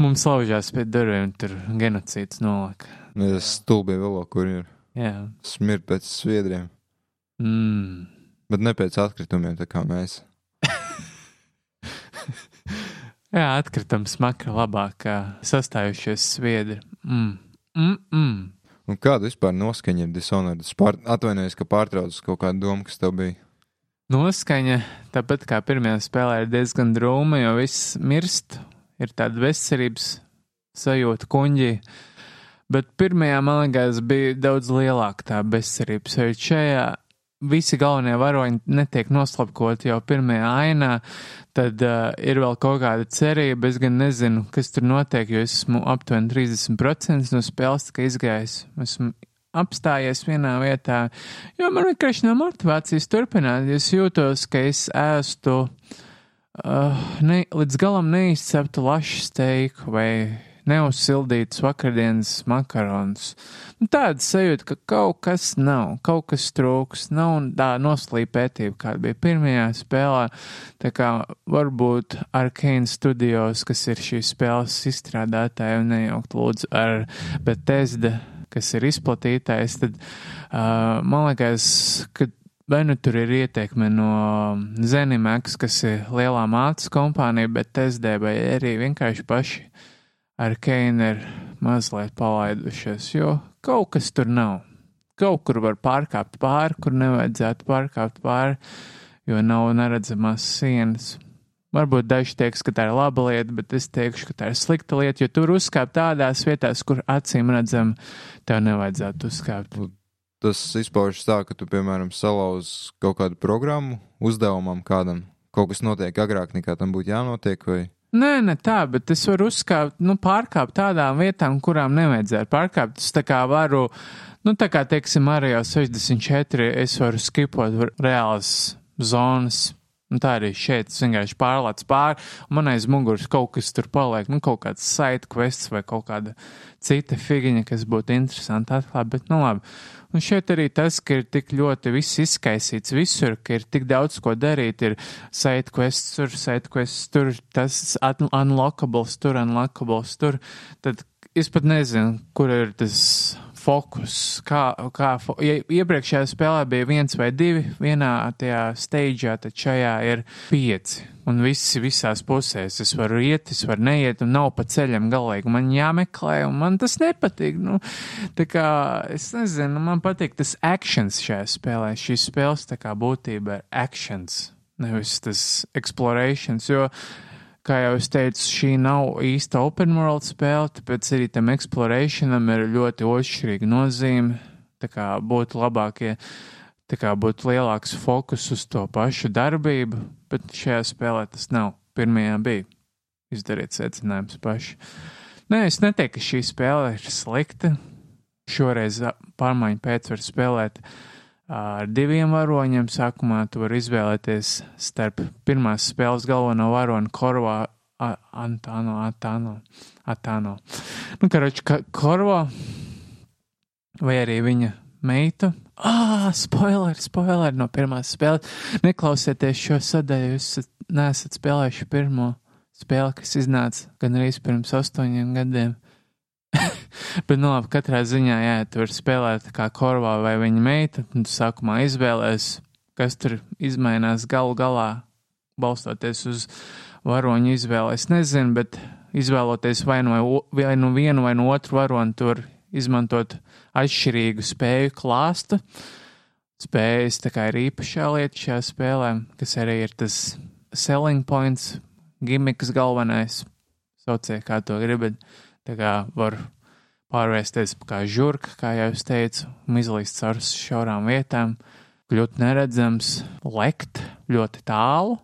mums laužās pie durvīm, tur genocīds nolika. Es stulbi vēl, kur ir Jā. smirt pēc sviedriem, Mm. bet ne pēc atkritumiem, tā kā mēs. Jā, atkritam smakra labāk kā sastājušies sviedri. Mm. Mm -mm. Un kāda vispār noskaņa ir pār... atvainojos, ka pārtraucu kaut kādu domu, kas tev bija. Noskaņa, tāpat kā pirmajā spēlē, ir diezgan drūma, jo viss mirst, ir tāda veselības sajūta kuņģī. Bet pirmajā, man liekas, bija daudz lielāka tā bezcerības, jo šajā visi galvenie varoņi netiek noslapkoti jau pirmajā ainā, tad uh, ir vēl kaut kāda cerība. Es gan nezinu, kas tur notiek, jo es esmu aptuveni 30% no spēles tikai izgājis. Esmu apstājies vienā vietā, jo man vienkārši nav motivācijas turpināt. Es jūtos, ka es ēstu uh, ne, līdz galam neizceptu lašu steiku vai neuzsildītus vakardienas makaronus. Nu, tāda sajūta, ka kaut kas nav, kaut kas trūks, nav tā noslīpētība, kāda bija pirmajā spēlē. Tā kā varbūt Arkane Studios, kas ir šīs spēles izstrādātāji, un nejaukt lūdzu ar Bethesda, kas ir izplatītājs, tad uh, man liekas, ka vai nu tur ir ieteikumi no Zenimax, kas ir lielā mātes kompānija, bet TSD vai arī vienkārši paši ar Keinu ir mazliet palaidušies, jo kaut kas tur nav. Kaut kur var pārkāpt pāri, kur nevajadzētu pārkāpt pāri, jo nav neredzamās sienas. Varbūt daži teiks, ka tā ir laba lieta, bet es teikšu, ka tā ir slikta lieta, jo tur uzkāpt tādās vietās, kur acīm redzam, tev nevajadzētu uzkāpt. Tas izpaužas tā, ka tu, piemēram, salauz kaut kādu programmu uzdevumam kādam. Kaut kas notiek agrāk nekā tam būtu jānotiek, vai Nē, ne tā, bet es varu uzkāpt, nu, pārkāpt tādām vietām, kurām nevajadzētu pārkāpt. Es tā kā varu, nu, tā kā, teiksim, Mario 64, es varu skipot reālas zonas. Un tā arī šeit vienkārši pārlācu pāri, un man aiz muguras kaut kas tur paliek, nu, kaut kāds site quests vai kaut kāda cita figiņa, kas būtu interesanti atklāt, bet, nu, labi. Un šeit arī tas, ka ir tik ļoti viss izkaisīts visur, ka ir tik daudz ko darīt, ir site quests tur, site quests tur, tas un- unlockables tur, unlockables tur, tad es pat nezinu, kur ir tas fokus, kā, kā fo ja iepriekšējā spēlē bija viens vai divi, vienā tajā steidžā, tad šajā ir pieci. Un visi visās pusēs. Es varu iet, es varu neiet, un nav pa ceļam galīgi. Man jāmeklē, un man tas nepatīk. Nu, tā kā es nezinu, man man patīk tas actions šajā spēlē. Šīs spēles tā kā būtība ir actions, nevis tas explorations. Jo, kā jau es teicu, šī nav īsta open world spēle, tāpēc arī tam explorationam ir ļoti otršķirīga nozīme. Tā kā būtu labākie, tā kā būtu lielāks fokus uz to pašu darbību, bet šajā spēlē tas nav. Pirmajā bija. Izdariet secinājumus paši. Nē, es neteiktu, ka šī spēle ir slikta. Šoreiz pārmaiņu pēc var spēlēt ā, ar diviem varoņiem. Sākumā tu vari izvēlēties starp pirmās spēles galveno varoni Korvā, A- Antāno, Atāno, Atāno. Nu, karoči, ka Korvā vai arī viņa meitu. Ah, spoiler, spoiler no pirmās spēles. Neklausieties šo sadaļu, jūs esat- neesat spēlējuši pirmo spēli, kas iznāca gan arī pirms astoņiem gadiem. Bet, nu, labi, katrā ziņā, jā, tu vari spēlēt kā korvā vai viņa meita, un tu sākumā izvēlēs, kas tur izmainās galu galā, balstoties uz varoņu izvēli. Es nezinu, bet izvēloties vai nu, vai, o- vai nu vienu vai nu otru varoni, tur izmantot atšķirīgu spēju klāstu. Spējas tā kā ir īpašā lieta šajā spēlē, kas arī ir tas selling points, gimiks galvenais. Sauciet, kā to gribat. Tā kā var pārvērsties kā žurka, kā jau es teicu, izlīst caur šaurām vietām, kļūt neredzams, lekt ļoti tālu.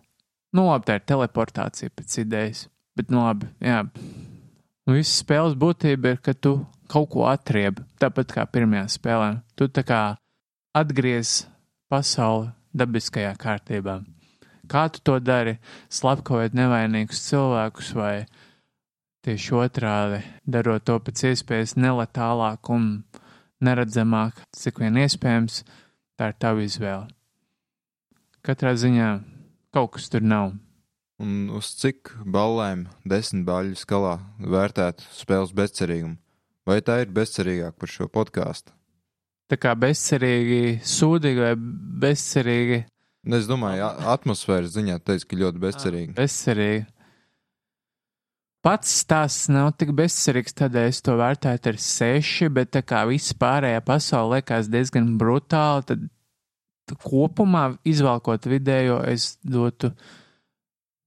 Nu, labi, tā ir teleportācija pēc idejas. Bet, nu, labi, jā. Un Visas spēles būtība ir, ka tu kaut ko atriebi, tāpat kā pirmajā spēlē. Tu tā kā atgriez pasauli dabiskajā kārtībā. Kā tu to dari? Slepkavot nevainīgus cilvēkus vai tieši otrādi, darot to pēc iespējas neletālāk un neredzamāk, cik vien iespējams, tā ir tava izvēle. Katrā ziņā kaut kas tur nav. Un uz cik ballēm desmit baļu skalā vērtētu spēles bezcerīgumu? Vai tā ir bezcerīgāk par šo podkāstu? Tā kā bezcerīgi, sūdīgi vai bezcerīgi. Es domāju, atmosfēras ziņā teica, ka ļoti bezcerīgi. Bezcerīgi. Pats stāsts nav tik bezcerīgs, tādēļ es to vērtētu ar seši, bet tā kā viss pārējā pasaule liekas diezgan brutāli, tad kopumā izvēlkot vidējo, es dotu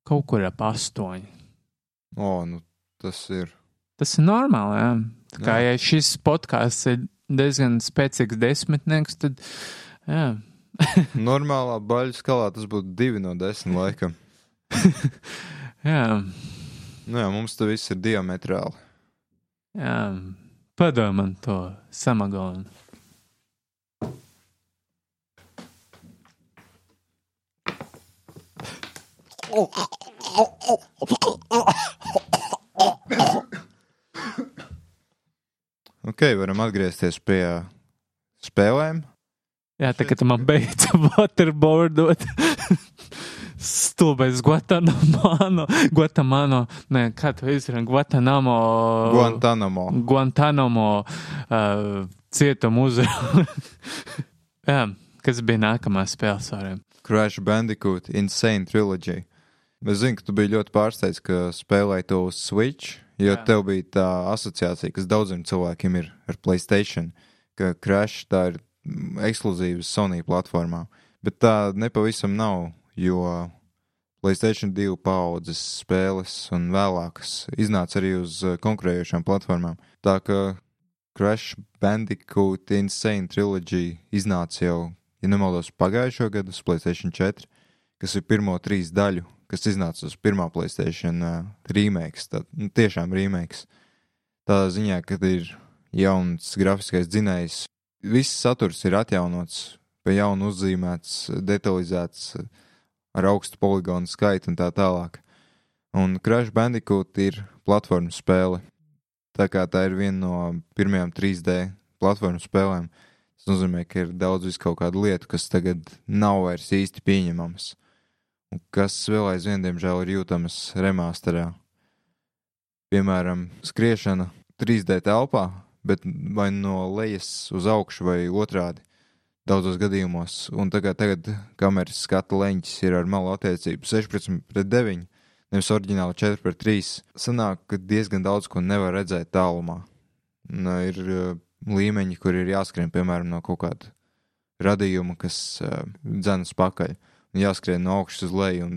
kaut kur ap astoņi. O, nu tas ir. Tas ir normāli, jā. Tā kā Jā. ja šis podkāsts ir diezgan spēcīgs desmitnieks, tad jā. Normālā baļu skalā tas būtu divi no desmit laikam. jā. Nu jā, mums tas viss ir diametrāli. Jā, padod man to samagonu. Ok, varam atgriezties pie spēlēm. Jā, tā kā tu man beidz waterboardot. Stulbais Guantanamo, Guantanamo, nē, kā tu izrunā, Guantanamo, Guantanamo. Guantanamo uh, cietumu uzvaru. Jā, kas bija nākamā spēle, sorry. Crash Bandicoot Insane Trilogy. Es zinu, ka tu biji ļoti pārsteigts, ka spēlēji to uz Switch, jo Jā. tev bija tā asociācija, kas daudziem cilvēkiem ir ar Playstation, ka Crash tā ir mm, ekskluzīvs Sony platformā. Bet tā nepavisam nav, jo Playstation 2 paudzes spēles un vēlākas iznāca arī uz eh, konkurējošām platformām. Tā ka Crash Bandicoot Insane Trilogy iznāca jau, ja nemaldos, pagājušo gadu uz Playstation 4, kas ir pirmo trīs daļu, kas iznāca uz pirmā Playstation uh, remakes, tad nu, tiešām remakes. Tādā ziņā, ka ir jauns grafiskais dzinējs, viss saturs ir atjaunots, pie jauna uzzīmēts, detalizēts, ar augstu poligonu skaitu un tā tālāk. Un Crash Bandicoot ir platformas spēle. Tā kā tā ir viena no pirmajām 3D platformu spēlēm, tas nozīmē, ka ir daudz vis kaut kādu lietu, kas tagad nav vairs īsti pieņemamas. Un kas vēl aizvien, diemžēl, ir jūtamas remasterā. Piemēram, skriešana 3D telpā, bet vai no lejas uz augšu vai otrādi daudzos gadījumos. Un tagad, tagad kameras skata leņķis ir ar malu attiecību 16 pret 9 nevis oriģināli 4 pret 3, sanāk, ka diezgan daudz ko nevar redzēt tālumā. Un, uh, ir uh, līmeņi, kur ir jāskrien, piemēram, no kaut kāda radījuma, kas uh, dzenas pakaļ, un jāskrien no augšas uz leju,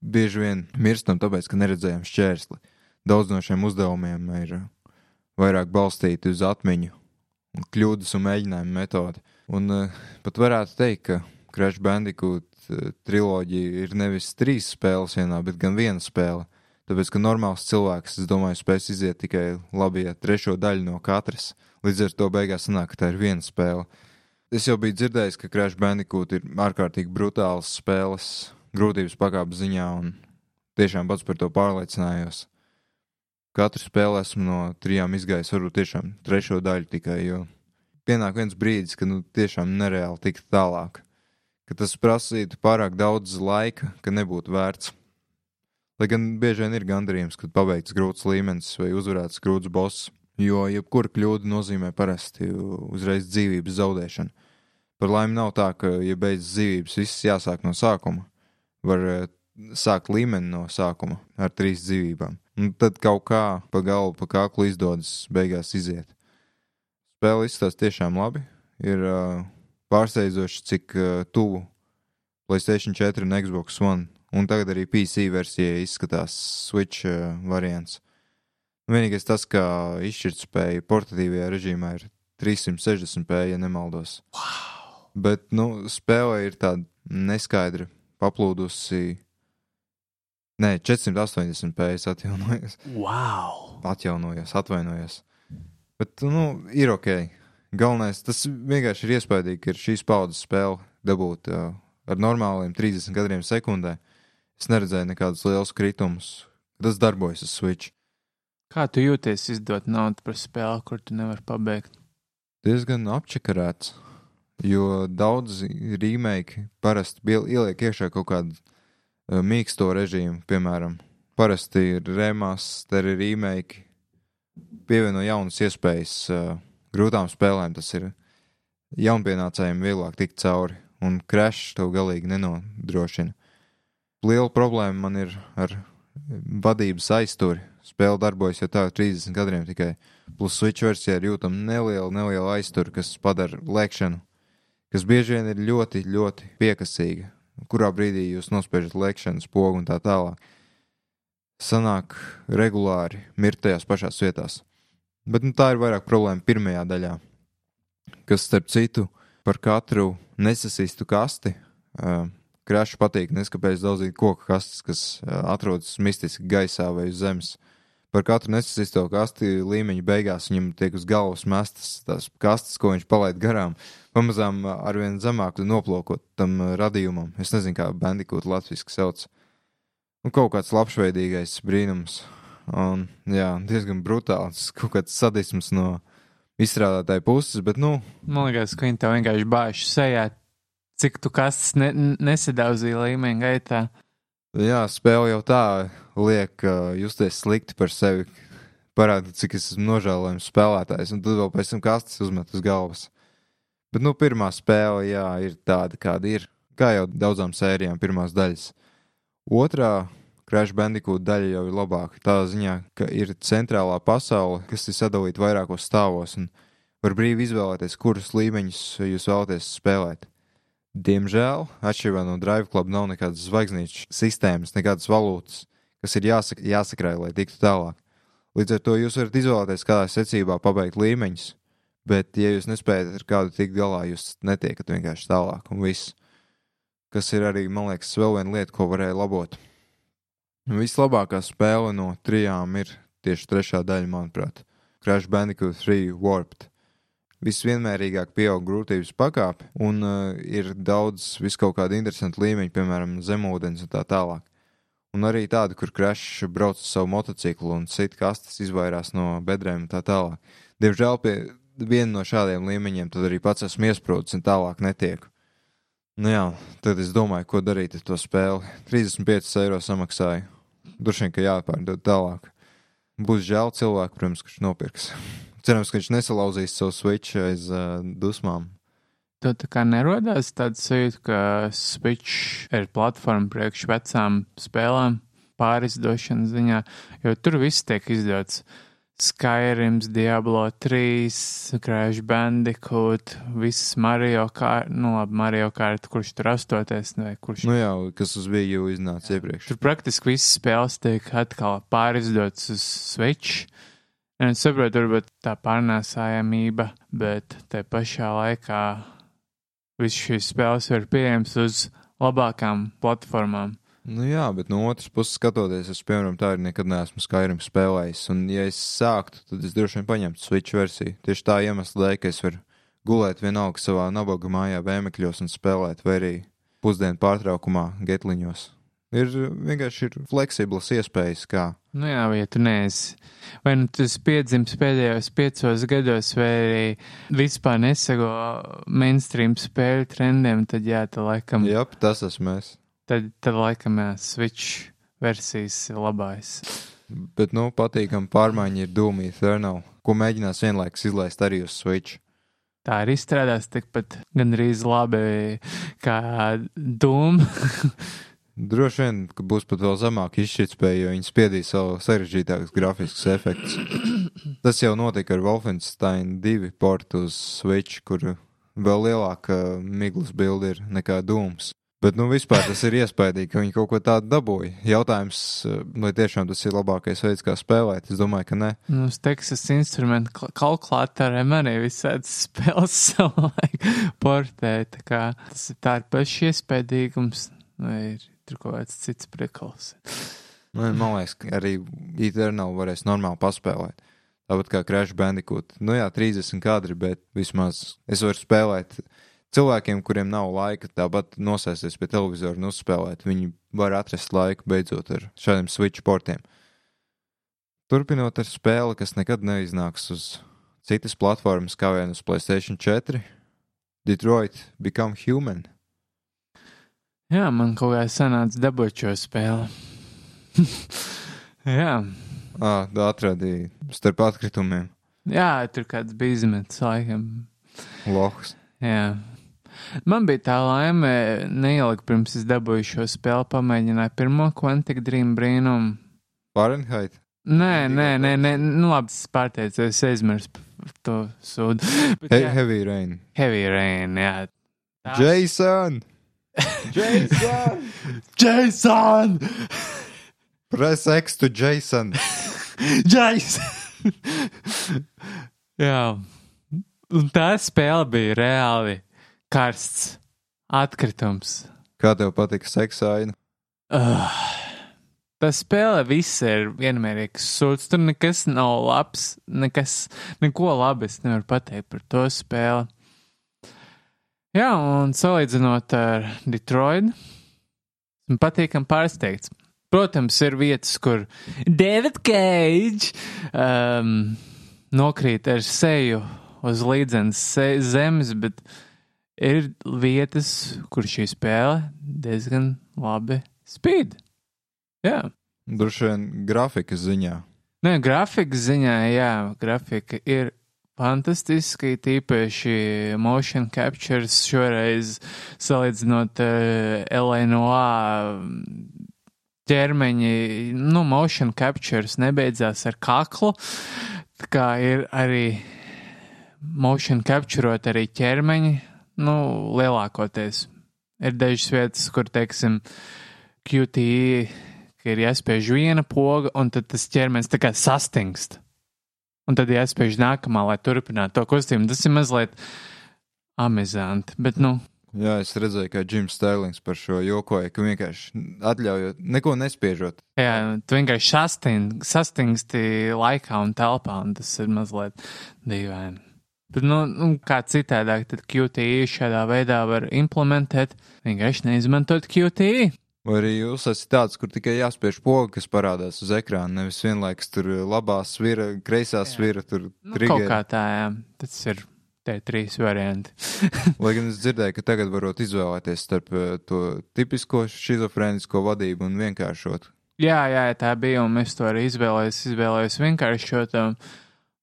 bieži vien mirstam tāpēc, ka neredzējām šķērsli. Daudz no šiem uzdevumiem ir uh, vairāk balstīti uz atmiņu, un kļūdas un mēģinājumu metodi. Un uh, pat varētu teikt, ka Crash Bandicoot uh, triloģija ir nevis trīs spēles vienā, bet gan viena spēle. Tāpēc, ka normāls cilvēks, es domāju, spēs iziet tikai labi, ja trešo daļu no katras. Līdz ar to beigās sanāk, ka tā ir viena spēle. Es jau biju dzirdējis, ka Crash Bandicoot ir ārkārtīgi brutāls spēles, grūtības pakāpes ziņā, un tiešām pats par to pārliecinājos. Katru spēli esmu no trijām izgājis, varbūt tiešām trešo daļu tikai, jo pienāk viens brīdis, kad nu, tiešām nereāli tikt tālāk, ka tas prasītu pārāk daudz laika, ka nebūtu vērts. Lai gan bieži vien ir gandarījums, kad pabeigts grūts līmenis vai uzvarēts grūts boss, jo jebkura kļūda nozīmē parasti uzreiz dzīvības zaudēšanu. Par laimi nav tā, ka, ja beidzas dzīvības, viss jāsāk no sākuma. Var eh, sākt līmeni no sākuma ar trīs dzīvībām. Un tad kaut kā pa galvu, pa kaklu izdodas beigās iziet. Spēle izskatās tiešām labi. Ir uh, pārsteidzoši, cik uh, tuvu Playstation 4 un Xbox One. Un tagad arī PC versija izskatās Switch uh, variants. Vienīgais tas, ka izšķirtspēja portatīvajā režīmā ir 360p, ja nemaldos. Wow. Bet, nu, spēle ir tāda neskaidra, paplūdusi. Nē, 480p es atjaunojos. Wow! Atjaunojos, atvainojos. Bet, nu, ir ok. Galvenais, tas vienkārši ir iespaidīgi, ka ir šīs paudzes spēle dabūt uh, ar normāliem 30 kadriem sekundē. Es neredzēju nekādus lielus kritumus. Tas darbojas uz Switch. Kā tu jūties izdot naudu par spēli, kur tu nevari pabeigt? diezgan apčakarēts. Jo daudz remake parasti ieliek iekšā kaut kādu uh, mīksto režīmu, piemēram, parasti ir remasteri, remake, pievieno jaunas iespējas uh, grūtām spēlēm. Tas ir jaunpienācējiem vieglāk tikt cauri, un crash to galīgi nenodrošina. Liela problēma man ir ar vadības aizturi. Spēle darbojas jau tā 30 gadiem tikai. Plus Switch versijā ir jūtama neliela, neliela aiztura, kas padara lēkšanu, kas bieži vien ir ļoti, ļoti piekasīga. Kurā brīdī jūs nospiežat lēkšanas pogu un tā tālāk. Sanāk regulāri mirt tajās pašās vietās. Bet nu, tā ir vairāk problēma pirmajā daļā, kas, starp citu, par katru nesasīstu kasti. Uh, Krašu patīk, neskapēc daudzīt koku kastes, kas uh, atrodas mistiski gaisā vai uz zemes. Par katru nesasīsto kasti līmeņa beigās viņam tiek uz galvas mestas tās kastes, ko viņš palaid garām. Pamazām uh, arvien zemāk noplokot tam uh, radījumam. Es nezinu, kā bandikūtu latviski sauc. Nu, kaut kāds labšveidīgais brīnums. Un, jā, diezgan brutāls, kaut kāds sadisms no izstrādātāja puses, bet, nu, Man liekas, ka viņi tev vienkārši bāž sejā, cik tu kastes ne, nesadauzīja līmeņa gaitā. Jā, spēle jau tā liek uh, justies slikti par sevi. Parāda, cik es esmu nožēlojams spēlētājs, un tad vēl pēc tam kastes uzmet uz galvas. Bet, nu, pirmā spēle, jā, ir tāda, kāda ir. Kā jau daudzām sērijām, pirmās daļas. Otrā Crash Bandicoot daļa jau ir labāka. Tā ziņā, ka ir centrālā pasaule, kas ir sadalīta vairākos stāvos, un var brīvi izvēlēties, kurus līmeņus jūs vēlaties spēlēt. Diemžēl, atšķirībā no Drive Club, nav nekādas zvaigznīšu sistēmas, nekādas valūtas, kas ir jāsak jāsakrāj, lai tiktu tālāk. Līdz ar to jūs varat izvēlēties, kādā secībā pabeigt līmeņus, bet, ja jūs nespējat ar kādu tikt galā, jūs netiekat vienkārši tālāk, un viss. Kas ir arī, man liekas, vēl viena lieta, ko varēja labot. Vislabākā spēle no trijām ir tieši trešā daļa, manuprāt, Crash Bandicoot 3 Warped visvienmērīgāk pieaug grūtības pakāpe, un uh, ir daudz viskaut kāda interesanta līmeņa, piemēram, zemūdens un tā tālāk. Un arī tāda, kur Crash brauc uz savu motociklu un sit kastes izvairās no bedrēm un tā tālāk. Diemžēl pie viena no šādiem līmeņiem tad arī pats esmu iesprūdis un tālāk netieku. Nu jā, tad es domāju, ko darīt ar to spēli. 35 eiro samaksāju. Droši vien, ka jāpārdod tālāk. Būs žēl cilvēku, protams, kurš nopirks. Cerams, ka viņš nesalauzīs savu switch aiz uh, dusmām. Tev tā kā nerodās tāds sajūta, ka Switch ir platforma priekš vecām spēlēm, pārizdošanas ziņā, jo tur viss tiek izdots Skyrims, Diablo 3, Crash Bandicoot, visas Mario Kart, nu labi, Mario Kart, kurš tur astoties, vai kurš. Nu jā, kas uz Wii U iznāca iepriekš. Tur praktiski visas spēles tiek atkal pārizdotas uz Switch. Un es saprotu, varbūt tā pārnēsājamība, bet te pašā laikā visas šīs spēles ir pieejamas uz labākām platformām. Nu jā, bet no otras puses skatoties, es, piemēram, tā arī nekad neesmu Skyrim spēlējis. Un, ja es sāktu, tad es droši vien paņemtu Switch versiju. Tieši tā iemesla dēļ, ka es varu gulēt vienalga savā nabaga mājā, vēmekļos un spēlēt, vai arī pusdienu pārtraukumā, getliņos. Ir vienkārši ir fleksiblas iespējas, kā. Nu jā, vai ja tu neesi, vai nu tu esi piedzimis pēdējos piecos gados, vai arī vispār nesago mainstream spēļu trendiem, tad jā, tā laikam. Jā, tas esmu es. Tad, tad laikam, jā, Switch versijas ir labais. Bet, nu, patīkami pārmaiņa ir Doom Eternal, ko mēģinās vienlaikus izlaist arī uz Switch. Tā arī strādās tikpat gandrīz labi kā Doom. Droši vien, ka būs pat vēl zemāka izšķirtspēja, jo viņi spiedīs savu sarežģītākus grafiskus efektus. Tas jau notika ar Wolfenstein 2 portu uz Switch, kur vēl lielāka miglas bilde ir nekā Dooms. Bet, nu, vispār tas ir iespaidīgi, ka viņi kaut ko tādu dabūja. Jautājums, eh, vai tiešām tas ir labākais veids, kā spēlēt? Es domāju, ka nē. Nu, uz Texas instrumentu kal- kalkulatoriem arī visādas spēles savulaik portē. Tā kā tas ir tā ir pašs iespējīgums, vai ir tur kaut kāds cits prikals. Man, man liekas, ka arī Eternal varēs normāli paspēlēt. Tāpat kā Crash Bandicoot. Nu jā, 30 kadri, bet vismaz es varu spēlēt. Cilvēkiem, kuriem nav laika tāpat nosēsties pie televizora un uzspēlēt, viņi var atrast laiku beidzot ar šādiem switch portiem. Turpinot ar spēli, kas nekad neiznāks uz citas platformas, kā vien uz Playstation 4, Detroit Become Human. Jā, man kaut kā sanāca dabūt šo spēli. Jā. Ah, tā atradīja starp atkritumiem. Jā, tur kāds bija izmetis laikam. Lohs. Jā. Man bija tā laime, neilgi pirms es dabūju šo spēli, pamēģināju pirmo Quantic Dream brīnumu. Fahrenheit. Nē, nē, nē, nē, nu labi, es pārteicu, es aizmirsu to sūdu. Bet He jā, heavy Rain. Heavy Rain, jā. Tā- Jason! Jason! Jason! Press X to Jason! Jason! jā. Un tā spēle bija reāli karsts atkritums. Kā tev patika seksaina? Uh, tā spēle viss ir vienmērīgs sūds. Tur nekas nav labs, nekas, neko labi es nevaru pateikt par to spēli. Jā, un salīdzinot ar Detroit, man patīkam pārsteigts. Protams, ir vietas, kur David Cage um, nokrīt ar seju uz līdzenas zemes, bet ir vietas, kur šī spēle diezgan labi spīd. Jā. Droši vien grafikas ziņā. Nē, grafikas ziņā, jā, grafika ir fantastiski, tīpaši motion captures šoreiz salīdzinot uh, LNOA ķermeņi, nu, motion captures nebeidzās ar kaklu, tā kā ir arī motion capturot arī ķermeņi, nu, lielākoties. Ir dažas vietas, kur, teiksim, QTE, ka ir jāspiež viena poga, un tad tas ķermenis tā kā sastingst. Un tad jāspiež nākamā, lai turpinātu to kustību. Tas ir mazliet amizanti, bet, nu, Jā, es redzēju, kā Džims Stērlings par šo jokoja, ka vienkārši atļaujot, neko nespiežot. jā, tu vienkārši sasting, sastingsti laikā un telpā, un tas ir mazliet dīvaini. Bet, nu, nu kā citādāk, tad QTE šādā veidā var implementēt, vienkārši neizmantot QTE. Vai arī jūs esat tāds, kur tikai jāspiež poga, kas parādās uz ekrāna, nevis vienlaikus tur labā svira, kreisā svira, tur Nu, kaut trigger. kā tā, jā, tas ir tie trīs varianti. Lai gan es dzirdēju, ka tagad varot izvēlēties starp eh, to tipisko šizofrēnisko vadību un vienkāršot. Jā, jā, tā bija, un es to arī izvēlējos, izvēlējos vienkāršot, un,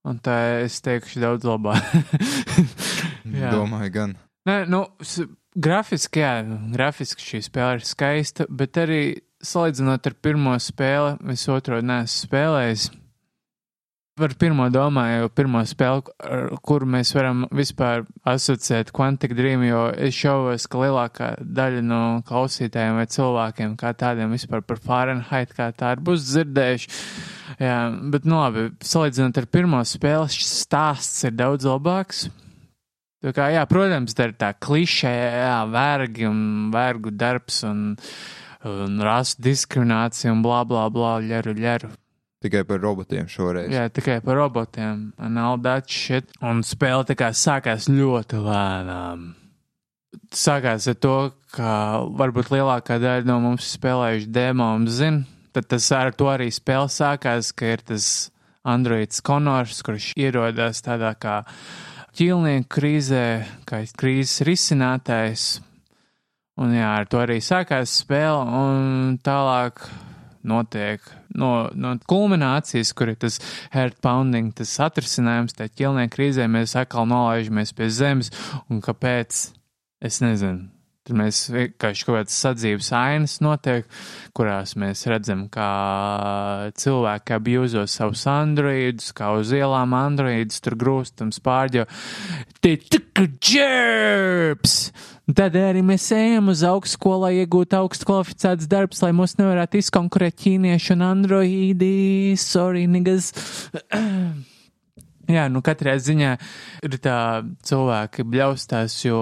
un tā es teikšu daudz labāk. Domāju, gan. Nē, nu, grafiski, jā, grafiski šī spēle ir skaista, bet arī salīdzinot ar pirmo spēli, es otro neesmu spēlējis. Par pirmo domāju, pirmo spēli, ar kuru mēs varam vispār asociēt Quantic Dream, jo es šaubos, ka lielākā daļa no klausītājiem vai cilvēkiem kā tādiem vispār par Fahrenheit kā tādu būs dzirdējuši. Jā, bet nu labi, salīdzinot ar pirmo spēli, šis stāsts ir daudz labāks. Tā kā, jā, protams, tā ir tā klišē, jā, vergi un vergu darbs un, un rasu diskriminācija un blā, blā, blā, ļeru, ļeru. Tikai par robotiem šoreiz. Jā, tikai par robotiem. Un spēle tā kā sākās ļoti lēnām. Sākās ar to, ka varbūt lielākā daļa no mums spēlējuši demo un zina. Tad tas ar to arī spēle sākās, ka ir tas androids Konors, kurš ierodas tādā kā ķīlnieku krīzē, kā krīzes risinātājs. Un jā, ar to arī sākās spēle, un tālāk notiek no, no kulminācijas, kur ir tas heart pounding, tas atrisinājums, tā ķilnieka krīzē mēs atkal nolaižamies pie zemes, un kāpēc, es nezinu. Tur mēs vienkārši kaut kādas sadzīves ainas notiek, kurās mēs redzam, kā cilvēki abjūzo savus androidus, kā uz ielām androidus tur grūstams pārģo. Te tika ģērbs! Tad arī mēs ejam uz augstskolu, lai iegūtu augstu kvalificēts darbs, lai mūs nevarētu izkonkurēt ķīnieši un androīdi. Sorry, niggas. Jā, nu katrā ziņā ir tā cilvēki bļaustās, jo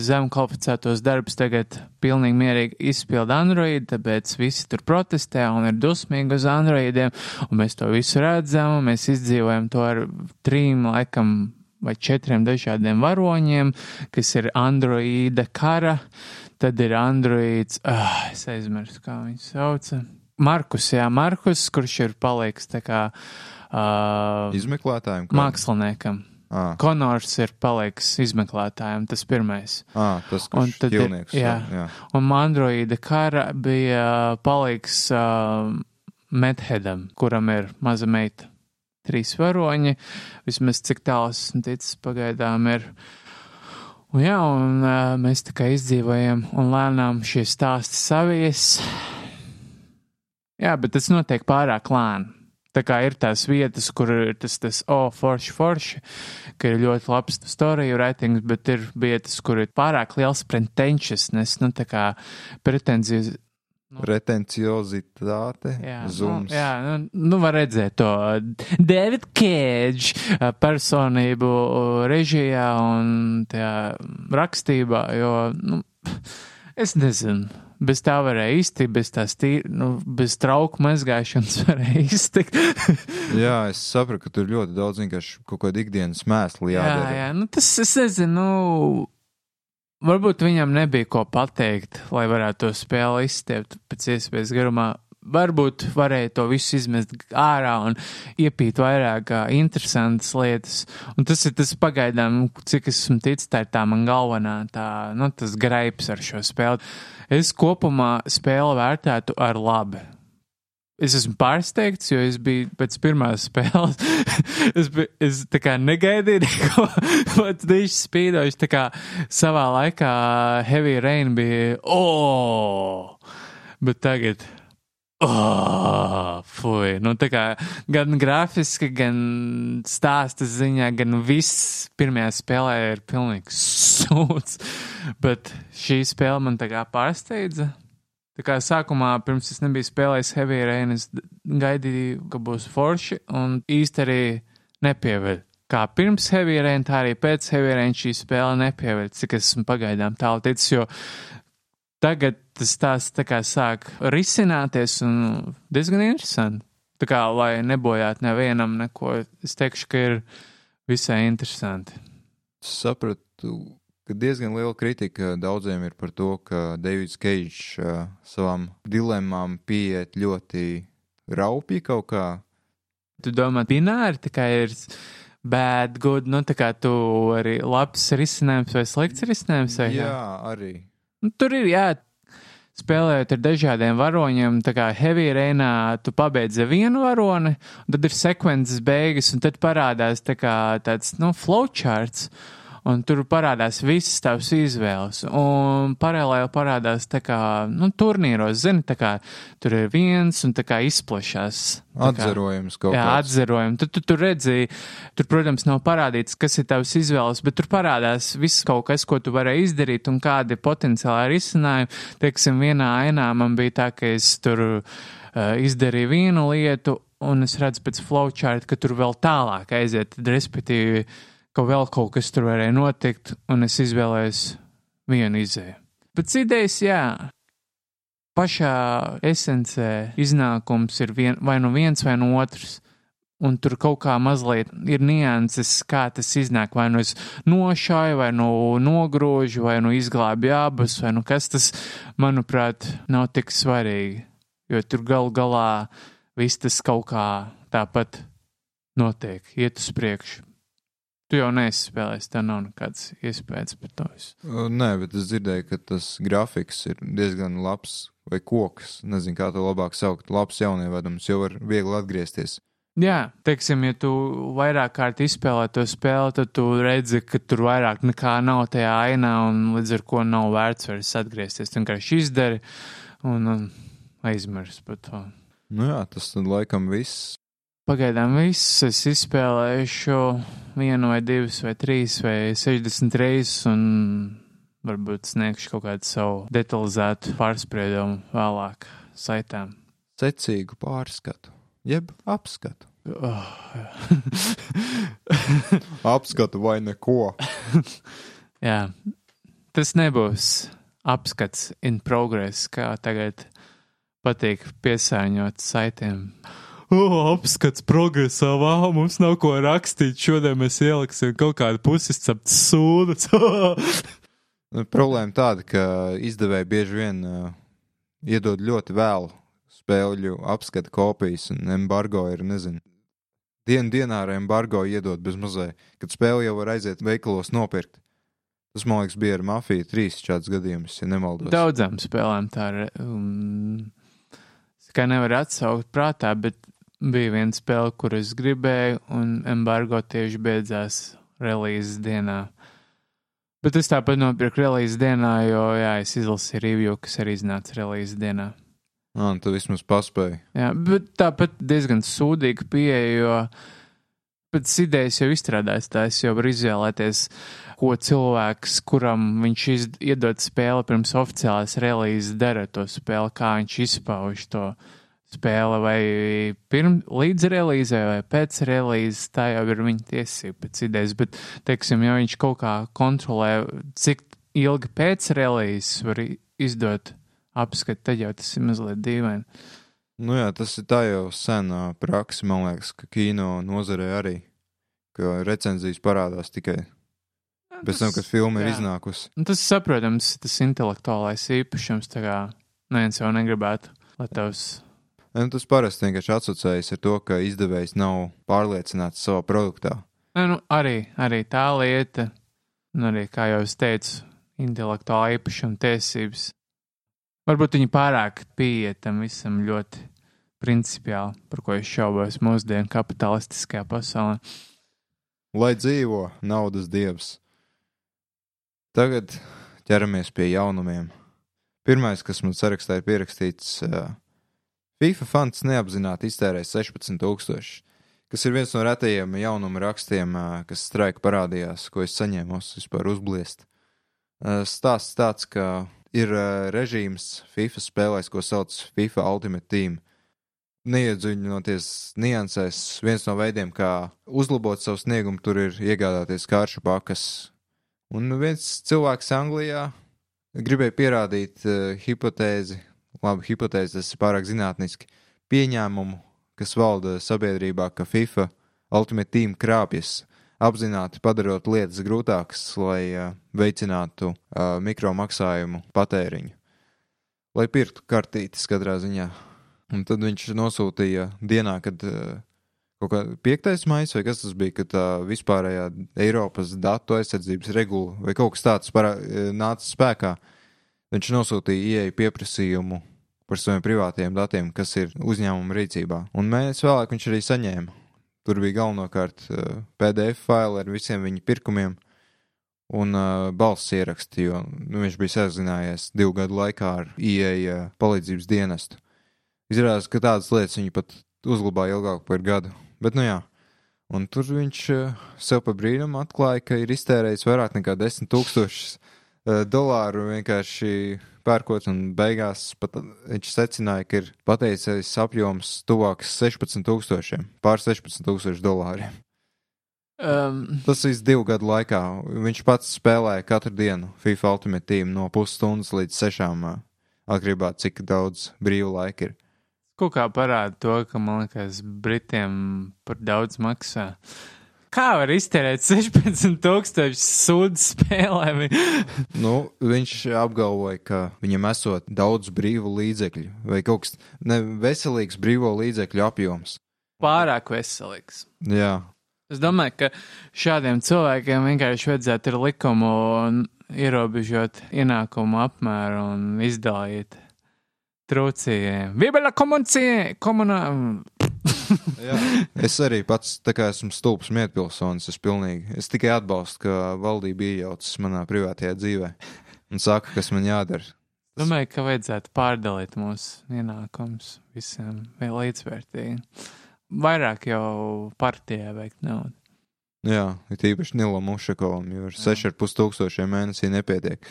zem kvalificētos darbus tagad pilnīgi mierīgi izpilda Android, tāpēc visi tur protestē un ir dusmīgi uz Androidiem, un mēs to visu redzam, un mēs izdzīvojam to ar trim, laikam, vai četriem dažādiem varoņiem, kas ir Androida kara, tad ir Androids, ah, es aizmirsu, kā viņu sauca. Markus, jā, Markus, kurš ir paliks tā kā uh, Izmeklētājiem? kā? māksliniekam. Ah, Konors ir paliks izmeklētājiem, tas pirmais. ah, tas, Un tad ir- jā. jā. Un Androida kara bija paliks uh, Medhedam, kuram ir maza meita. Trīs varoņi, vismaz cik tālu esmu ticis pagaidām ir. Un jā, un uh, mēs tā kā izdzīvojam, un lēnām šie stāsti savies. Jā, bet tas notiek pārāk lēni. Tā kā ir tās vietas, kur ir tas, tas oh, forši, forši, ka ir ļoti labs storiju ratings, bet ir vietas, kur ir pārāk liels pretentiousness, nu tā kā pretenzijas. Retenciozitāte, Jā, zums. nu, jā nu, nu var redzēt to David Cage uh, personību uh, režijā un tajā rakstībā, jo, nu, es nezinu. Bez tā varēja iztikt, bez tās tīri, nu, bez trauku mazgāšanas varēja iztikt. jā, es sapratu, ka tur ļoti daudz vienkārši kaut kāda ikdienas mēsla jā, jādara. jā, nu tas, es nezinu, nu, varbūt viņam nebija ko pateikt, lai varētu to spēli izstiept pēc iespējas garumā. Varbūt varēja to visu izmest ārā un iepīt vairāk ā, interesantas lietas. Un tas ir tas pagaidām, cik esmu ticis, tā ir tā man galvenā, tā, nu, tas graips ar šo spēli. Es kopumā spēli vērtētu ar labi. Es esmu pārsteigts, jo es biju pēc pirmās spēles. es, biju, es tā kā negaidīju neko pat diši spīdoši. Tā kā savā laikā Heavy Rain bija, oh! Bet tagad, oh! Fui! Nu, tā kā gan grafiski, gan stāsta ziņā, gan viss pirmajā spēlē ir pilnīgi sūds. Bet šī spēle man tā kā pārsteidza. Tā kā sākumā, pirms es nebiju spēlējis Heavy Rain, es gaidīju, ka būs forši, un īsti arī nepieveļ. Kā pirms Heavy Rain, tā arī pēc Heavy Rain šī spēle nepieveļ, cik es esmu pagaidām tālu ticis, jo tagad tas tās tā kā sāk risināties un diezgan interesanti. Tā kā, lai nebojātu nevienam neko, es teikšu, ka ir visai interesanti. sapratu, ka diezgan liela kritika daudziem ir par to, ka Deivids Keits uh, savām dilemmām pieiet ļoti raupi kaut kā. Tu domā, bināri tikai ir bad, good, nu tā kā tu arī labs risinājums vai slikts risinājums. Vai kā? Jā, arī. Nu, tur ir, jā, spēlējot ar dažādiem varoņiem, tā kā heavy reinā tu pabeidz ar vienu varoni, tad ir sekvences beigas, un tad parādās tā kā tāds, nu, flowcharts. Un tur parādās visas tavas izvēles. Un paralēli parādās tā kā, nu, turnīros, zini, tā kā tur ir viens un tā kā kā- Atzerojums kaut Jā, kāds. atzerojumi. Tur, tur, tur redzēji, tur, protams, nav parādīts, kas ir tavs izvēles, bet tur parādās viss kaut kas, ko tu vari izdarīt un kādi potenciāli risinājumi. Teiksim, vienā ainā man bija tā, ka es tur uh, izdarīju vienu lietu, un es redzu pēc flowchart, ka tur vēl tālāk aiziet, tad respektīvi, ka vēl kaut kas tur varēja notikt, un es izvēlējos vienu izēju. Pēc idejas, jā, pašā esencē iznākums ir vien, vai nu viens vai no otrs. Un tur kaut kā mazliet ir nianses, kā tas iznāk. Vai nu es nošāju, vai nu nogrožu, vai nu izglābju abus, vai nu kas tas, manuprāt, nav tik svarīgi. Jo tur gal galā viss tas kaut kā tāpat notiek, iet uz priekšu. Tu jau neesi spēlējis, tev nav nekāds iespējas par to. Uh, Nē, bet es dzirdēju, ka tas grafiks ir diezgan labs, vai koks. Nezinu, kā to labāk saukt. Labs jaunievedums, jo var viegli atgriezties. Jā, teiksim, ja tu vairāk kārt izspēlē to spēli, tad tu redzi, ka tur vairāk nekā nav tajā ainā, un līdz ar to nav vērts vairs atgriezties. Tu vienkārši izdari un, un aizmirsti par to. Nu jā, tas tad laikam viss. Pagaidām viss es izspēlēšu vienu vai divas vai trīs vai 60 reizes, un varbūt sniegšu kaut kādu savu detalizētu pārspriedumu vēlāk saitām. Secīgu pārskatu, jeb apskatu. Oh, Apskatu vai neko. Jā, tas nebūs apskats in progress, kā tagad patīk piesāņot saitiem. O, apskats progresā, vau, mums nav ko rakstīt. Šodien mēs ieliksim kaut kādu pusiscept sūdu. Nu, Problēma tāda, ka izdevēji bieži vien uh, iedod ļoti vēlu spēļu apskata kopijas, un embargo ir, nezinu, dienu dienā ar embargo iedod bez mazai, kad spēle jau var aiziet veikalos nopirkt. Tas, man liekas, bija ar Mafiju 3 šāds gadījums, ja nemaldos. Daudzām spēlēm tā ir. Um, kā nevar atsaukt prātā, bet bija viena spēle, kur es gribēju, un embargo tieši beidzās relīzes dienā. Bet es tāpat nopirku relīzes dienā, jo, jā, es izlasīju review, kas arī iznāca relīzes dienā. Ah, un tu vismaz paspēji. Jā, bet tāpat diezgan sūdīga pieeja, jo pēc idejas jau izstrādājas tā, es jau varu izvēlēties, ko cilvēks, kuram viņš iz, iedod spēli pirms oficiālās relīzes, dara to spēli, kā viņš izpauž to spēli, vai pirms, līdz relīzē, vai pēc relīzes, tā jau ir viņa tiesība pēc idejas, bet, teiksim, ja viņš kaut kā kontrolē, cik ilgi pēc relīzes var izdot apskatu, tad jau tas ir mazliet dīvaini. Nu jā, tas ir tā jau senā praksa, man liekas, ka kino nozarē arī, ka recenzijas parādās tikai pēc tam, kad filma ir jā. iznākusi. Nu, tas, saprotams, tas intelektuālais īpašums, tā kā neviens jau negribētu, lai tavs. Nu, tas parasti vienkārši asociējas ar to, ka izdevējs nav pārliecināts savā produktā. Ne, nu, arī, arī tā lieta, un arī, kā jau es teicu, intelektuālā īpašuma tiesības. Varbūt viņi pārāk pieeja tam visam ļoti principiāli, par ko es šaubos mūsdienu kapitalistiskajā pasaulē. Lai dzīvo naudas dievs. Tagad ķeramies pie jaunumiem. Pirmais, kas man sarakstā ir pierakstīts, uh, FIFA fans neapzināti iztērēja 16,000, kas ir viens no retajiem jaunuma rakstiem, kas straika parādījās, ko es saņēmu vispār uzbliest. Stāsts tāds, ka ir režīms FIFA spēlēs, ko sauc FIFA Ultimate Team. Neiedziļinoties niansēs, viens no veidiem, kā uzlabot savu sniegumu, tur ir iegādāties kāršu pakas. Un viens cilvēks Anglijā gribēja pierādīt uh, hipotēzi, labi, hipotēzi tas ir pārāk zinātniski, pieņēmumu, kas valda sabiedrībā, ka FIFA Ultimate Team krāpjas, apzināti padarot lietas grūtākas, lai uh, veicinātu uh, mikromaksājumu patēriņu, lai pirktu kartītes katrā ziņā. Un tad viņš nosūtīja dienā, kad uh, kaut kā piektais maijs, vai kas tas bija, kad tā vispārējā Eiropas datu aizsardzības regula vai kaut kas tāds parā, nāca spēkā. Viņš nosūtīja ieeju pieprasījumu par saviem privātiem datiem, kas ir uzņēmuma rīcībā. Un mēnesis vēlāk viņš arī saņēma. Tur bija galvenokārt uh, PDF faili ar visiem viņa pirkumiem. un uh, balss ieraksti, jo nu, viņš bija sazinājies divu gadu laikā ar IEA palīdzības dienestu. Izrādās, ka tādas lietas viņi pat uzglabāja ilgāk par gadu. Bet, nu jā, un tur viņš uh, sev pa brīnumu atklāja, ka ir iztērējis vairāk nekā 10 tūkstošus uh, dolāru vienkārši pērkot, un beigās pat viņš secināja, ka ir pateicis apjoms tuvāks 16 tūkstošiem, pār 16 tūkstošu dolāriem. Um, Tas viss divu gadu laikā. Viņš pats spēlēja katru dienu FIFA Ultimate Team no pusstundas līdz sešām. Atkarībā cik daudz brīva laika ir. kaut kā parāda to, ka, man liekas, Britiem par daudz maksā. Kā var iztērēt 16,000 sūdu spēlēm? Nu, viņš apgalvoja, ka viņam esot daudz brīvu līdzekļu, vai kaut kas neveselīgs brīvo līdzekļu apjoms. Pārāk veselīgs. Jā, Es domāju, ka šādiem cilvēkiem vienkārši vajadzētu ar likumu ierobežot ienākumu apmēru un izdalīt trūcījiem. Vibela komuncija, komunā. Es arī pats esmu stulbs mietpilsonis, es pilnīgi, es tikai atbalstu, ka valdība iejaucas manā privātajā dzīvē un saka, kas man jādara. Domāju, ka vajadzētu pārdalīt mūsu ienākumus visiem līdzvērtīgi. Vairāk jau partijai vajag naudu. Jā, ir īpaši Nilam Ušakovam, jo ar 6,5 tūkstošiem mēnesī nepietiek.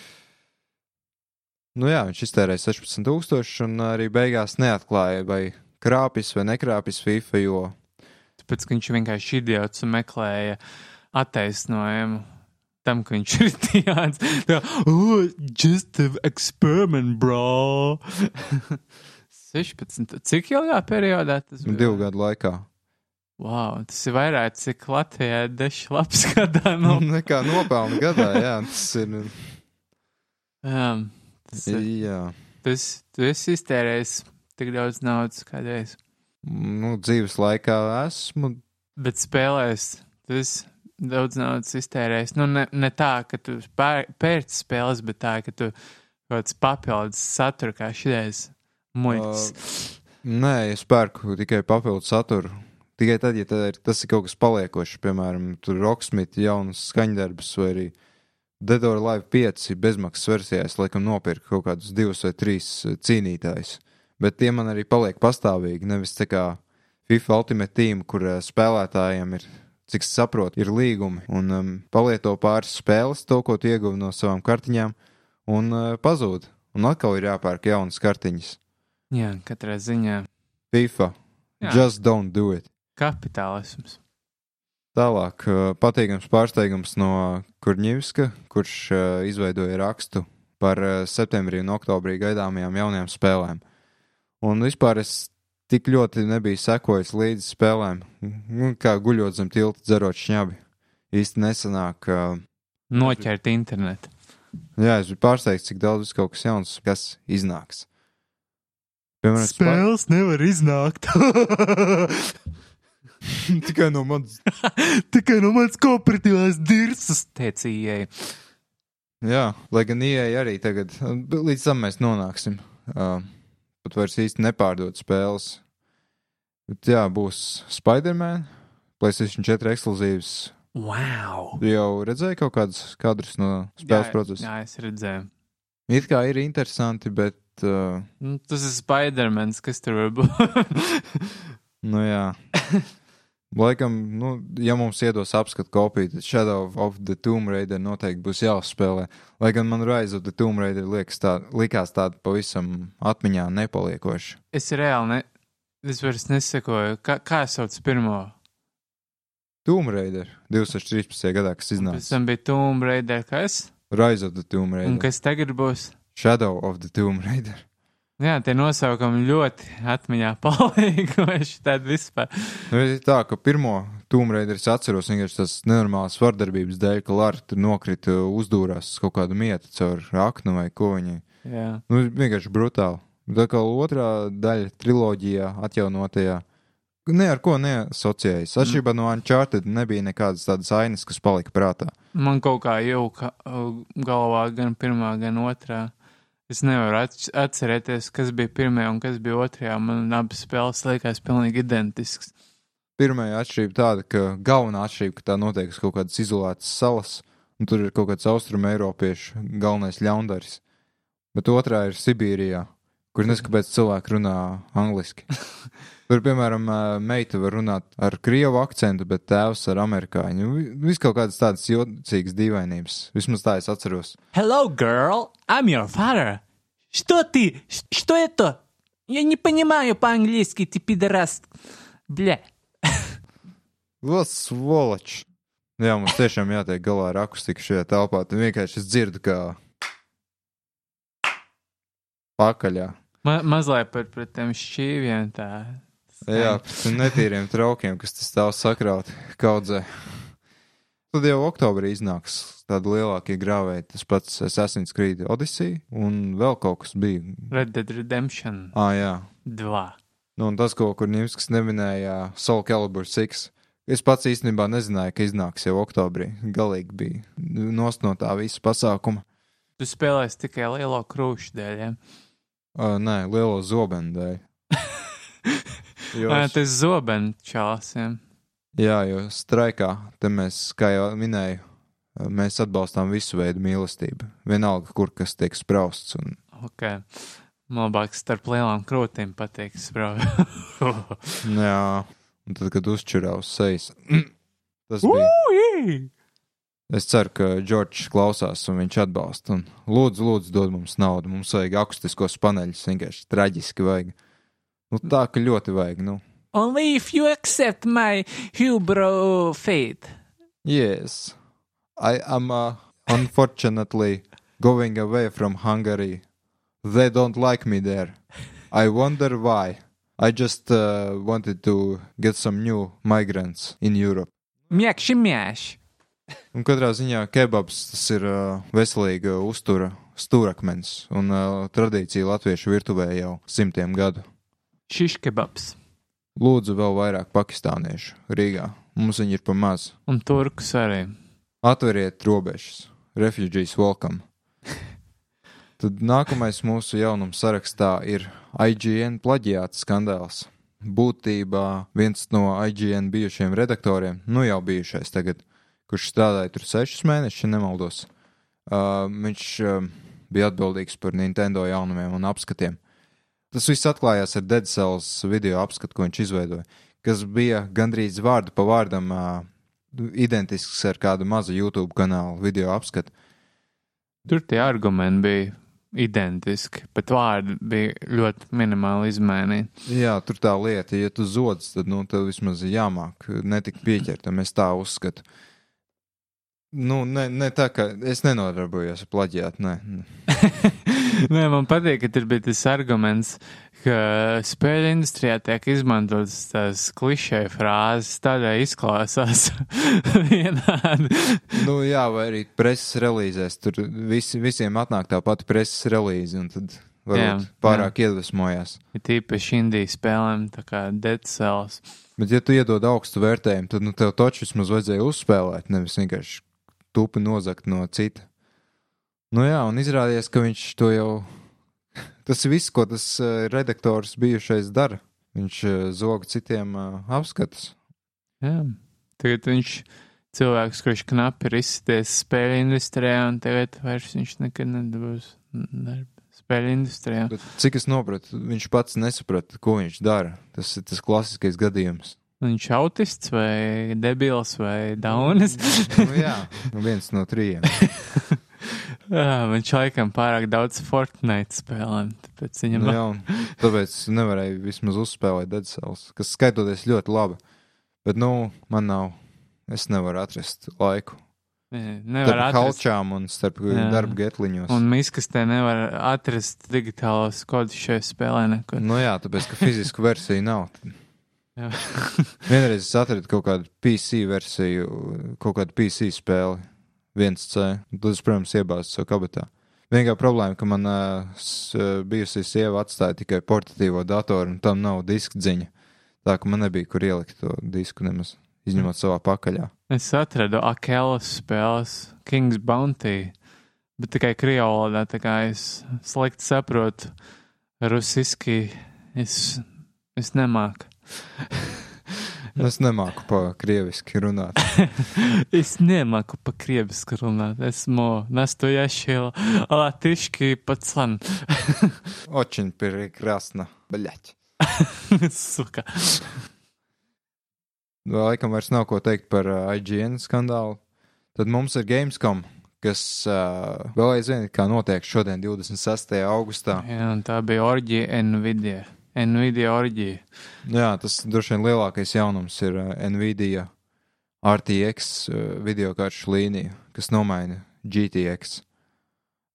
Nu jā, viņš iztērēja 16 tūkstošus un arī beigās neatklāja, vai krāpjas vai nekrāpjas FIFA, jo Tāpēc, viņš vienkārši idiots un meklēja attaisnojumu tam, ka viņš ir tāds - tā, oh, just an experiment, bro. 16. Cik ilgā periodā tas bija? divu gadu laikā. Wow, tas ir vairāk, cik Latvijā ir deši labs gadā. Nu, Nu, nekā nopelna gadā, jā, tas ir. um, tas, ir- Jā, tas, tu esi iztērējis tik daudz naudas kādreiz, nu, dzīves laikā esmu. bet spēlēs tas daudz naudas iztērējis. Nu, ne, ne tā, ka tu pēr, pērc spēles, bet tā, ka tu kaut kāds papildus satura kā šitais muļķis. Nē, es pērku tikai papildu saturu. Tikai tad, ja tā ir, tas ir kaut kas paliekošs, piemēram, tur Rocksmith jaunas skaņdarbus vai arī Dead or Live 5 bezmaksas versijā. Es laikam nopirku kaut kādus divus vai trīs eh, cīnītājus. Bet tie man arī paliek pastāvīgi. Nevis tā kā FIFA Ultimate Team, kur eh, spēlētājiem ir, cik es saprotu, ir līgumi un um, palieto pāris spēles, to, ko tu ieguvi no savām kartiņām, un uh, pazūd. Un atkal ir jāpērk jaunas kartiņas. Jā, katrā ziņā FIFA. Jā. Just don't do it. kapitālisms. Tālāk, uh, patīkams pārsteigums no Kurņivska, kurš uh, izveidoja rakstu par septembrī un oktobrī gaidāmajām jaunajām spēlēm. Un vispār es tik ļoti nebiju sekojis līdzi spēlēm, nu, kā guļot zem tilta, dzerot šņabi. Īsti nesanāk. Uh, Noķert internetu. jā, es biju pārsteigts, cik daudz kaut kas jauns, kas iznāks. Piemēram, spēl... Spēles nevar iznākt. tikai no manas Tikai no manas kooperatīvās dirsas. Teicījai. Jā, lai gan ieeja arī tagad, līdz tam mēs nonāksim. Uh, pat vairs īsti nepārdot spēles. Bet jā, būs Spider-Man, PlayStation 4 ekskluzīvs. Wow! Tu jau redzēji kaut kādus kadrus no spēles procesa? Jā, es redzēju. It kā ir interesanti, bet, uh, Nu, tas ir Spidermans, kas tur var būt. nu jā. Laikam, nu, ja mums iedos apskatu kopiju, tad Shadow of the Tomb Raider noteikti būs jāuzspēlē. Lai gan man Rise of the Tomb Raider liekas tā, likās tāda pavisam atmiņā nepaliekoša. es reāli ne, es vairs nesakoju, kā, kā sauc pirmo. Tomb Raider 2013. gadā, kas Pēc iznāca. tam bija Tomb Raider, kas? Rise of the Tomb Un Raider. kas tagad būs? Shadow of the Tomb Raider. Jā, tie nosaukumi ļoti atmiņā palika, vai šitādi vispār. Nu, tā, ka pirmo Tomb Raider es atceros vienkārši tas nenormāls vardarbības dēļ, ka Lara tur nokrita uzdūrās uz kaut kādu mietu caur aknu vai ko viņa. Jā. Nu, vienkārši brutāli. Tā kā otrā daļa triloģijā atjaunotajā. Ne ar ko neasociējas. Atšķirībā no Uncharted nebija nekādas tādas ainas, kas palika prātā. Man kaut kā jauka uh, galvā gan pirmā, gan otrā. Es nevaru atcerēties, kas bija pirmajā un kas bija otrajā. Man abas spēles liekas pilnīgi identisks. Pirmā atšķirība tāda, ka galvenā atšķirība, ka tā notiek uz kaut kādas izolētas salas, Un tur ir kaut kāds austrumu eiropiešu galvenais ļaundaris. Bet otrā ir Sibīrijā, kur neskapēc cilvēki runā angliski. Tur, piemēram, ā, meita var runāt ar krievu akcentu, bet tēvs ar amerikāņu. Vis kaut kādas tādas jocīgas dīvainības. Vismaz tā es atceros. Hello, girl, I'm your father. Что ты? Ш- Что это? Я не понимаю по-английски, ты пидорас. Бля. Vēl svoloč! Jā, mums tiešām jātiek galā ar akustiku šajā telpā. Tad vienkārši es dzirdu, kā pakaļā. Ma mazliet par, par tiem šķīviem tā. Jā, tiem netīriem traukiem, kas tas stāv sakraut kaudzē. Tad jau oktobrī iznāks tādi lielākie grāvēji. Tas pats Assassin's Creed Odyssey un vēl kaut kas bija. Red Dead Redemption Ah, jā. 2. Nu, un tas, ko Kurņevskis neminēja, Soul Calibur 6. Es pats īstenībā nezināju, ka iznāks jau oktobrī. Galīgi bija nost no tā visa pasākuma. Tu spēlēsi tikai lielo krūšu dēļ. Ja? Uh, nē, lielo zobenu dēļ. Jo tas zobens čāsiem. Jā, jo straikā, te mēs, kā jau minēju, mēs atbalstām visu veidu mīlestību. Vienalga, kur kas tiek sprausts. Un, Ok. Man labāk starp lielām krūtīm patīk sprāvi. jā, un tad, kad uzčurā uz sejas, tas bija. Es ceru, ka Džordžs klausās un viņš atbalsta. Un lūdzu, lūdzu, dod mums naudu. Mums vajag akustiskos paneļus. Vienkārši traģiski vajag. Nu, tā ka ļoti vajag. Nu, Only if you accept my hubro fate. yes, I am uh, unfortunately going away from Hungary. They don't like me there. I wonder why. I just uh, wanted to get some new migrants in Europe. Mjekši mjēš. Un katrā ziņā kebabs tas ir uh, veselīga uztura stūrakmens un uh, tradīcija latviešu virtuvē jau simtiem gadu. Šiškebabs. Lūdzu, vēl vairāk pakistāniešu Rīgā. Mums viņi ir pa maz. Un turkus arī. Atveriet robežas. Refugees welcome. Tad nākamais mūsu jaunuma sarakstā ir IGN plaģiāta skandāls. Būtībā viens no IGN bijušiem redaktoriem, nu jau bijušais tagad, kurš strādāja tur sešus mēnešus, ja nemaldos, uh, viņš uh, bija atbildīgs par Nintendo jaunumiem un apskatiem. Tas viss atklājās ar Dead Cells video apskatu, ko viņš izveidoja, kas bija gandrīz vārdu pa vārdam uh, identisks ar kādu mazu YouTube kanālu video apskatu. Tur tie argumenti bija identiski, bet vārdi bija ļoti minimāli izmainīti. Jā, tur tā lieta, ja tu zods, tad nu, tev vismaz jāmāk netikt pieķertam. Es tā uzskatu. Nu, ne, ne tā, ka es nenodarbojos ar plaģiātu. Nē, Nē, man patīk, ka tur bija tas arguments, ka spēļu industrijā tiek izmantotas tās klišē frāzes, tādēļ izklausās vienādi. nu, jā, vai arī preses relīzēs. Tur visi, visiem atnāk tā pati preses relīze, un tad varbūt jā, pārāk jā. iedvesmojās. Ir tīpaši indijas spēlēm, tā kā Dead Cells. Bet, ja tu iedod augstu vērtējumu, tad nu, tev taču vismaz vajadzēja uzspēlēt, nevis vienkārši tupi nozagt no cita. Nu jā, un izrādījās, ka viņš to jau. Tas viss, ko tas uh, redaktors bijušais dara. Viņš uh, zog citiem uh, apskatus. Jā. Tagad viņš cilvēks, kurš knapi ir izsities spēļu industrijā, un tagad vairs viņš nekad nedabūs darbu spēļu industrijā. Bet, cik es sapratu, viņš pats nesaprata, ko viņš dara. Tas ir tas klasiskais gadījums. Viņš ir autists vai debils vai daunis. nu, jā, nu viens no trījiem. Viņš laikam pārāk daudz Fortnite spēlēm, tāpēc viņam Nu, jā, tāpēc nevarēja vismaz uzspēlēt Dead Cells, kas skaitoties ļoti labi. Bet, nu, man nav. Es nevaru atrast laiku. nevar Starp atrast. halčām un starp Jā. darba getliņos. Un miskastē nevar atrast digitālos kodus šajā spēlē nekur. Nu jā, tāpēc, ka fizisku versiju nav. Jā. Vienreiz es atradu kaut kādu PC versiju, kaut kādu PC spēli, viens C. un Tad es, protams, iebāzu savu kabatā. Vienīgā problēma, ka man uh, s- uh, bijusī sieva atstāja tikai portatīvo datoru, un tam nav diska dziņa. Tā ka man nebija kur ielikt to disku nemaz, izņemot savā pakaļā. Es atradu Akelas spēles King's Bounty, bet tikai krievu valodā, tā kā es slikti saprotu rusiski, es, es nemāku. Es nemāku pa krieviski runāt. Es nemāku pa krieviski runāt. Esmu nastojašie latiški paclan. Очень прекрасно. Бļaķ. Suka. Laikam vairs nav ko teikt par uh, IGN skandālu. Tad mums ir Gamescom, kas uh, vēl aizvien kā notiek šodien, 26. augustā. Jā, un tā bija orģija Nvidia. Nvidia orģija. Jā, tas droši vien lielākais jaunums ir uh, Nvidia RTX uh, video karšu līnija, kas nomaina GTX.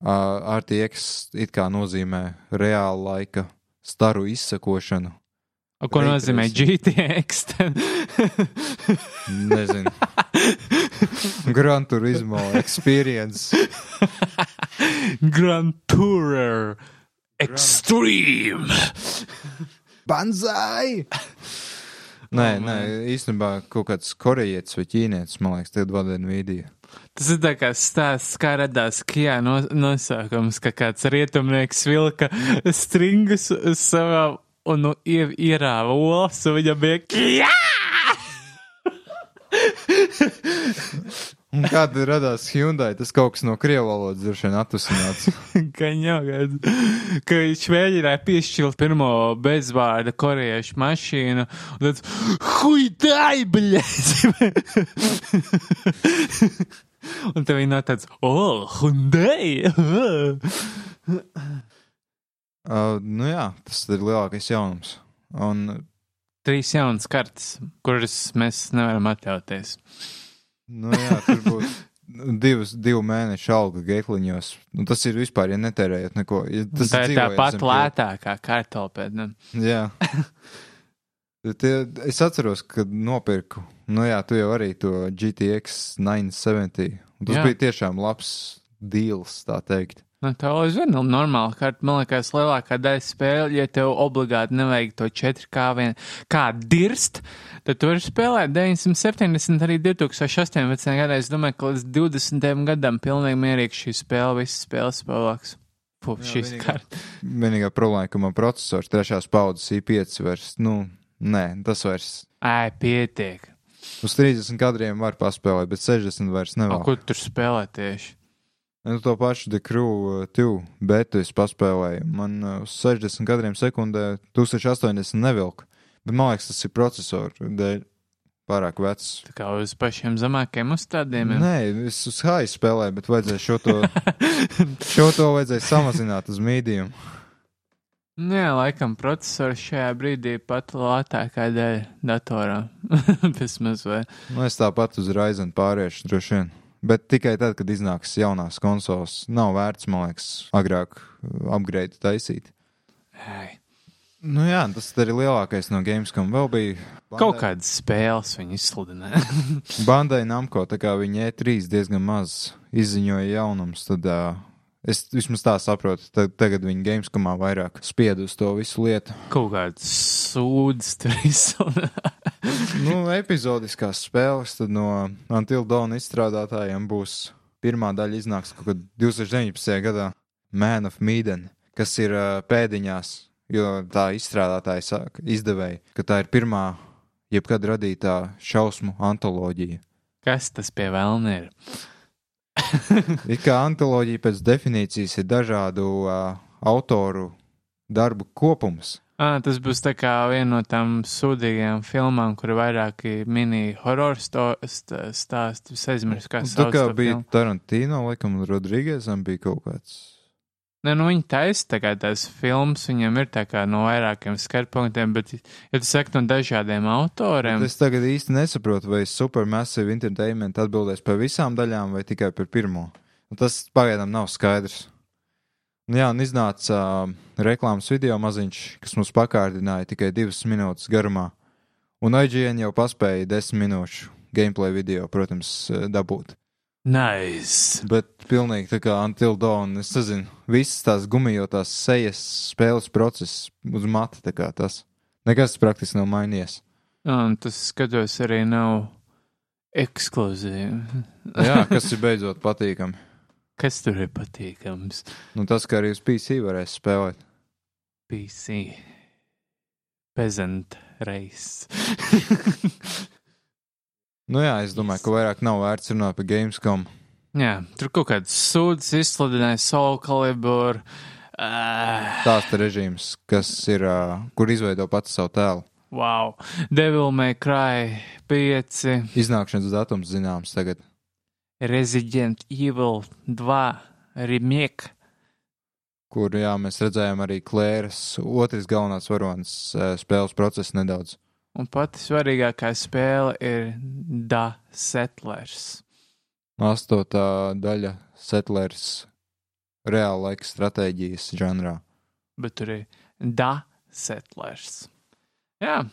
Uh, RTX it kā nozīmē reāla laika staru izsakošanu. O, ko Ray nozīmē. GTX? Nezinu. Gran Turismo experience. Grand Tourer Extreme. Banzai! Nē, nē, īstenībā kaut kāds korejietis vai ķīnietis, man liekas, tagad vada Nvidia. Tas ir tā kā stāsts, kā radās Kijā no, nosaukums, ka kāds rietumnieks vilka stringas uz savā un nu, ie, ierāva olas, un viņam bija Kijā! Un kāda radās Hyundai, tas kaut kas no krievu valodas droši vien attusināts. Gan jau, kad, ka viņš mēģināja piešķirt pirmo bezvārda korejiešu mašīnu, un tad, hui, dai, bļēc! un tev viņa tāds, oh, Hyundai! Uh, nu jā, tas ir lielākais jaunums. Un, Trīs jaunas kartes, kuras mēs nevaram atļauties. Nu jā, tur būs divas, divu mēnešu alga geitliņos. Nu, tas ir vispār, ja netērējat neko. Ja tas Tā ir tāpat lētākā kartopēda. Jā. Tie, es atceros, kad nopirku, nu jā, tu jau arī to GTX 970. Un Tas jā. bija tiešām labs deals, tā teikt. Nu, tā jau ir normāla karta. Man liekas, lielākā daļa spēļu, ja tev obligāti nevajag to 4K vien kā dirst, tad tu vari spēlēt 970 arī 2018. gadā. Es domāju, ka līdz 20. gadam pilnīgi mierīgi šī spēle, visas spēles spēlēks. Puh, Jā, šīs kartas. Vienīgā problēma, ka man processors trešās paudzes i5 vairs, nu, nē, tas vairs. Ai, pietiek. Uz 30 kadriem var paspēlēt, bet 60 vairs nevar. kur tur spēlē tieši? Nu, to pašu The Crew 2 betu es paspēlēju. Man uh, uz 60 kadriem sekundē 1080 nevilka. Bet man liekas, tas ir procesoru dēļ pārāk vecs. Tā kā uz pašiem zemākiem uzstādījumiem. Nē, es uz high spēlēju, bet vajadzēja šo to, šo to vajadzēja samazināt uz mīdījumu. Nu Jā, laikam procesors šajā brīdī pat lētākā daļa datorā. Vismaz vai. Nu, es tāpat uz Ryzen pāriešu droši vien. Bet tikai tad, kad iznāks jaunās konsoles, nav vērts, man liekas, agrāk uh, upgrade taisīt. Ai. Nu jā, tas arī lielākais no Gamescom. Vēl bija Kaut kādas spēles viņi izsludināja. Bandai Namko, tā kā viņi E3 diezgan maz izziņoja jaunums, tad uh, es vismaz tā saprotu, tad, tagad viņi Gamescomā vairāk spied uz to visu lietu. Kaut kāds sūdzes tur izsludināja. nu, epizodiskās spēles tad no Until Dawn izstrādātājiem būs pirmā daļa iznāks kaut kad 2019. gadā Man of Medan, kas ir uh, pēdiņās, jo tā izstrādātāja saka, izdevēja, ka tā ir pirmā jebkad radītā šausmu antoloģija. Kas tas pie vēlna ir? It kā antoloģija pēc definīcijas ir dažādu uh, autoru darbu kopums. Ah, tas būs tā kā viena no tām sūdīgajām filmām, kur ir vairāki mini horror sto- st- stāsti. Es aizmirsu, kā Tā sauc kā to bija. Tarantino, laikam, Rodrīgēsam bija kaut kāds. Nē, nu viņi taisa tā kā tās filmas, viņam ir tā kā no vairākiem skarpunktiem, bet, ja tu saki no dažādiem autoriem, Es tagad īsti nesaprotu, vai Supermassive Entertainment atbildēs par visām daļām vai tikai par pirmo. Un tas pagaidām nav skaidrs. Un jā, un iznāca uh, reklāmas video maziņš, kas mums pakārdināja tikai divas minūtes garumā. Un IGN jau paspēja desmit minūšu gameplay video, protams, uh, dabūt. Nice. Bet pilnīgi tā kā Until Dawn, es nezinu, visas tās gumijotās sejas spēles process uz mata, tā kā tas. Nekas praktiski nav mainījies. Un tas skatos arī nav ekskluzīvi. Jā, kas ir beidzot patīkami. Kas tur ir patīkams? Nu, tas, ka arī uz PC varēs spēlēt. PC. Peasant reizes. Nu jā, es domāju, ka vairāk nav vērts runāt par Gamescom. Jā, tur kaut kāds sūds izsludināja Soul Calibur. Uh, Tās te režīms, kas ir, uh, kur izveido pats savu tēlu. wow. Devil May Cry 5, Iznākšanas datums zināms tagad. Resident Evil 2, Remake. Kur, jā, mēs redzējām arī Klēras otrs galvenās varonas spēles procesu nedaudz. Un pati svarīgākā spēle ir Da Settlers. Astotā daļa Settlers reāla laika stratēģijas žanrā. Bet tur ir Da Settlers. Jā,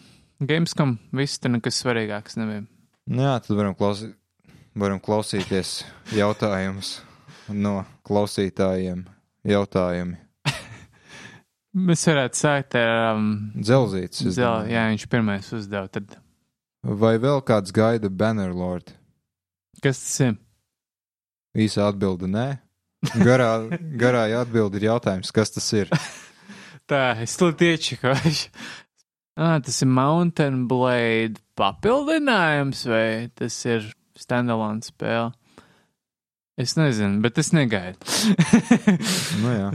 Gamescom viss tur nekas svarīgāks nebija. Nu jā, tad varam, klausī... varam klausīties jautājumus no klausītājiem. Jautājumi. Mēs varētu sākt ar um, Dzelzīts. es Zel, domāju. jā, viņš pirmais uzdeva. Tad Vai vēl kāds gaida Bannerlord? kas tas ir? Īsa atbilde - nē. Garā, garā atbilde ir jautājums, kas tas ir. Tā, es to iečakošu. Ah, tas ir Mountain Blade papildinājums vai tas ir standalone spēle? Es nezinu, bet es negaidu. Nu jā,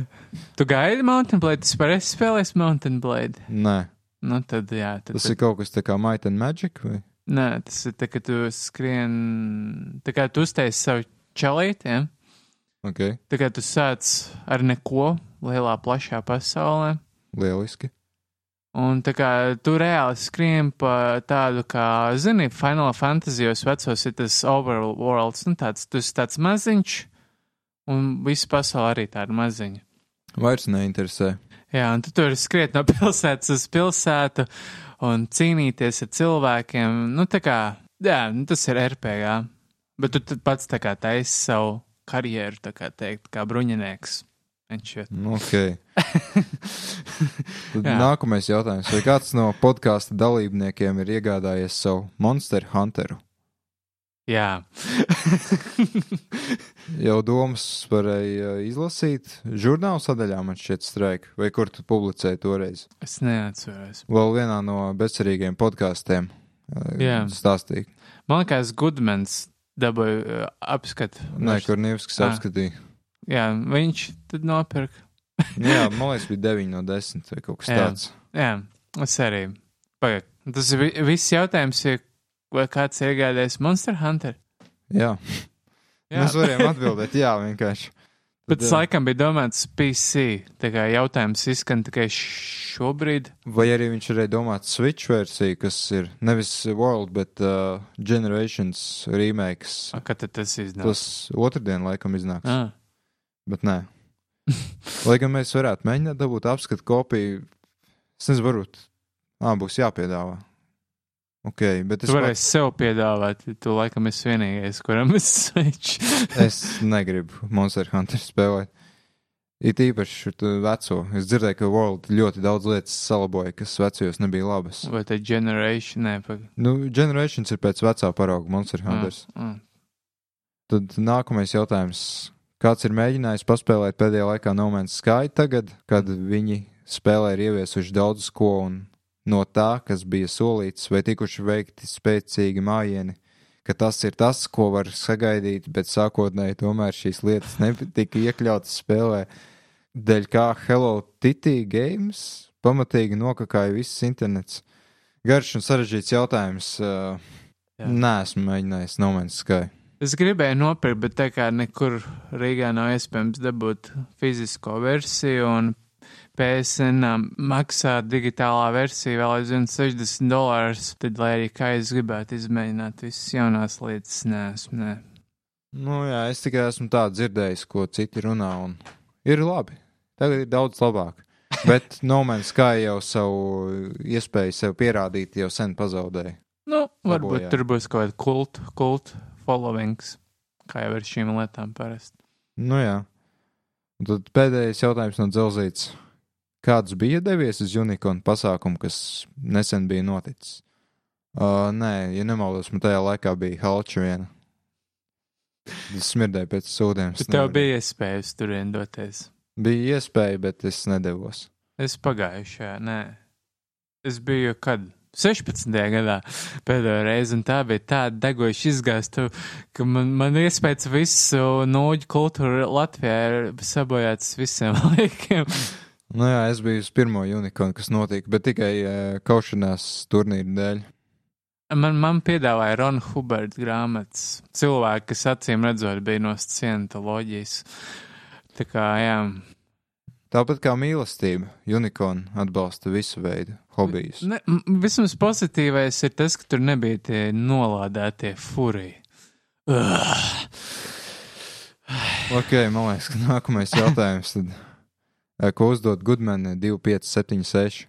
tu gaidi Mountain Blade? Es parasti spēlēju Mountain Blade. nē. Nu, tad, jā, tad, Tas ir kaut kas tā kā Might and Magic vai? Nē, tas ir tā, ka tu skrien, tā kā tu uztaisi savu čalītiem, Ok, tā kā tu sāc ar neko lielā, plašā pasaulē. lieliski. Un tā kā tu reāli skrien pa tādu, kā, zini, Final Fantasyos vecos ir tas overworlds, nu tāds, esi tāds maziņš, un visa pasaule arī tāda maziņa. Vairs neinteresē. Jā, un tu tur skriet no pilsētas uz pilsētu un cīnīties ar cilvēkiem, nu tā kā, jā, nu, tas ir RPG, bet tu pats tā kā taisi savu karjeru, tā kā teikt, kā bruņinieks. Viņš ir. Ok. Tad Jā. nākamais jautājums. Vai kāds no podkāstu dalībniekiem ir iegādājies savu Monster Hunteru? Jā. Jau domas varēja izlasīt žurnāla sadaļā, man šķiet, streika, vai kur tu publicēji toreiz. es neatceros. Vēl vienā no bezcerīgiem podkāstiem Jā. stāstīja. Man liekas, Gudmans dabūja uh, apskatu. Nē, kur Nīvskis Ah. apskatīja. Jā, viņš tad nopirka. Jā, man liekas, bija 9 no 10 vai kaut kas Jā. tāds. Jā, es arī. Pagaid, tas vi- viss jautājums, ir, vai kāds ir iegādājis Monster Hunter? Jā, Jā. mēs varējām atbildēt, jā, vienkārši. Bet tas laikam bija domāts PC. Tā kā jautājums izskan tikai šobrīd. Vai arī viņš varēja domāt Switch versiju, kas ir nevis World, bet uh, Generations remakes. A, Kad tas iznāca? Tas otrdien laikam iznāks, Ah, bet nē. Lai gan mēs varētu mēģināt dabūt apskatu kopiju, es nezinu, varbūt, ā, būs jāpiedāvā. Ok, bet es, tu varēsi sev piedāvāt, tu laikam esi vienīgais, kuram es sveicu. es negribu Monster Hunter spēlēt. It īpaši veco. Es dzirdēju, ka World ļoti daudz lietas salaboja, kas vecajos nebija labas. Vai tā generation, nē, pag... Nu, Generations ir pēc vecā parauga Monster Hunters. Ah, ah. Tad nākamais jautājums. Kāds ir mēģinājis paspēlēt pēdējā laikā No Man's Sky tagad, kad viņi spēlē ir ieviesuši daudz ko un no tā, kas bija solīts, vai tikuši veikti spēcīgi mājieni, ka tas ir tas, ko var sagaidīt, bet sākotnēji tomēr šīs lietas netika iekļautas spēlē, dēļ kā Hello Kitty Games pamatīgi nokakāja viss internets. Garš un sarežģīts jautājums. Uh. Nē, esmu mēģinājis No Man's Sky. Es gribēju nopirkt, bet tā kā nekur Rīgā nav iespējams dabūt fizisko versiju, un PSN maksā digitālā versija vēl aizvien 60 dolārus, tad, lai arī kā es gribētu izmēģināt visas jaunās lietas, neesmu, nē. Nu, jā, es tikai esmu tā dzirdējis, ko citi runā, un ir labi. Tagad ir daudz labāk. Bet No Man's Sky jau savu iespēju sev pierādīt jau sen pazaudēja. Nu, varbūt Labojā. tur būs kaut kāda kult, kult followings, kā jau ar šīm lietām parasti. Nu, jā. Un tad pēdējais jautājums no Dzelzītes. Kāds bija devies uz Unicorn pasākumu, kas nesen bija noticis? Uh, nē, ja nemaldos, man tajā laikā bija halča viena. Tas smirdēja pēc sūdiem. es Bet tev nevarēju. bija iespēja uz turien doties. Bija iespēja, bet es nedevos. Es pagājušajā, nē. Es biju kad? 16. gadā pēdējo reizi, un tā bija tāda degoša izgāsta, ka man, man iespējas visu noģu kultūru Latvijā ir sabojāts visiem laikiem. Nu jā, es biju uz pirmo unikonu, kas notika, bet tikai uh, kaušanās turnīru dēļ. Man, man piedāvāja Rona Huberta grāmatas. Cilvēki, kas acīm redzot, bija no scientoloģijas. Tā kā, jā, Tāpat kā mīlestība, unikona atbalsta visu veidu hobijus. Ne, vismaz pozitīvais ir tas, ka tur nebija tie nolādētie furiji. Ok, man liekas, ka nākamais jautājums, tad, eh, ko uzdot Goodman 2576.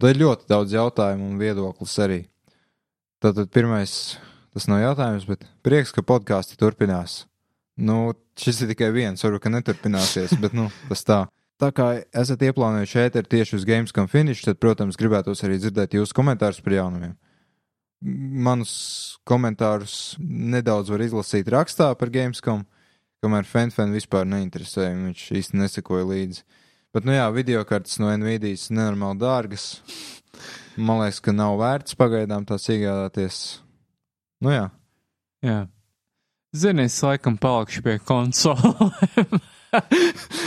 Tad ir ļoti daudz jautājumu un viedoklis arī. Tātad pirmais, tas nav jautājums, bet prieks, ka podkāsti turpinās. Nu, šis ir tikai viens, varbūt, ka neturpināsies, bet, nu, tas tā. Tā kā esat ieplānojuši ēteru tieši uz Gamescom finish, tad, protams, gribētos arī dzirdēt jūsu komentārus par jaunumiem. Manus komentārus nedaudz var izlasīt rakstā par Gamescom, kamēr FanFan vispār neinteresēja, viņš īsti nesekoja līdzi. Bet, nu jā, video kartes no Nvidias nenormāli dārgas. Man liekas, ka nav vērts pagaidām tās iegādāties. Nu jā, Jā. Zini, es laikam palikšu pie konsolēm.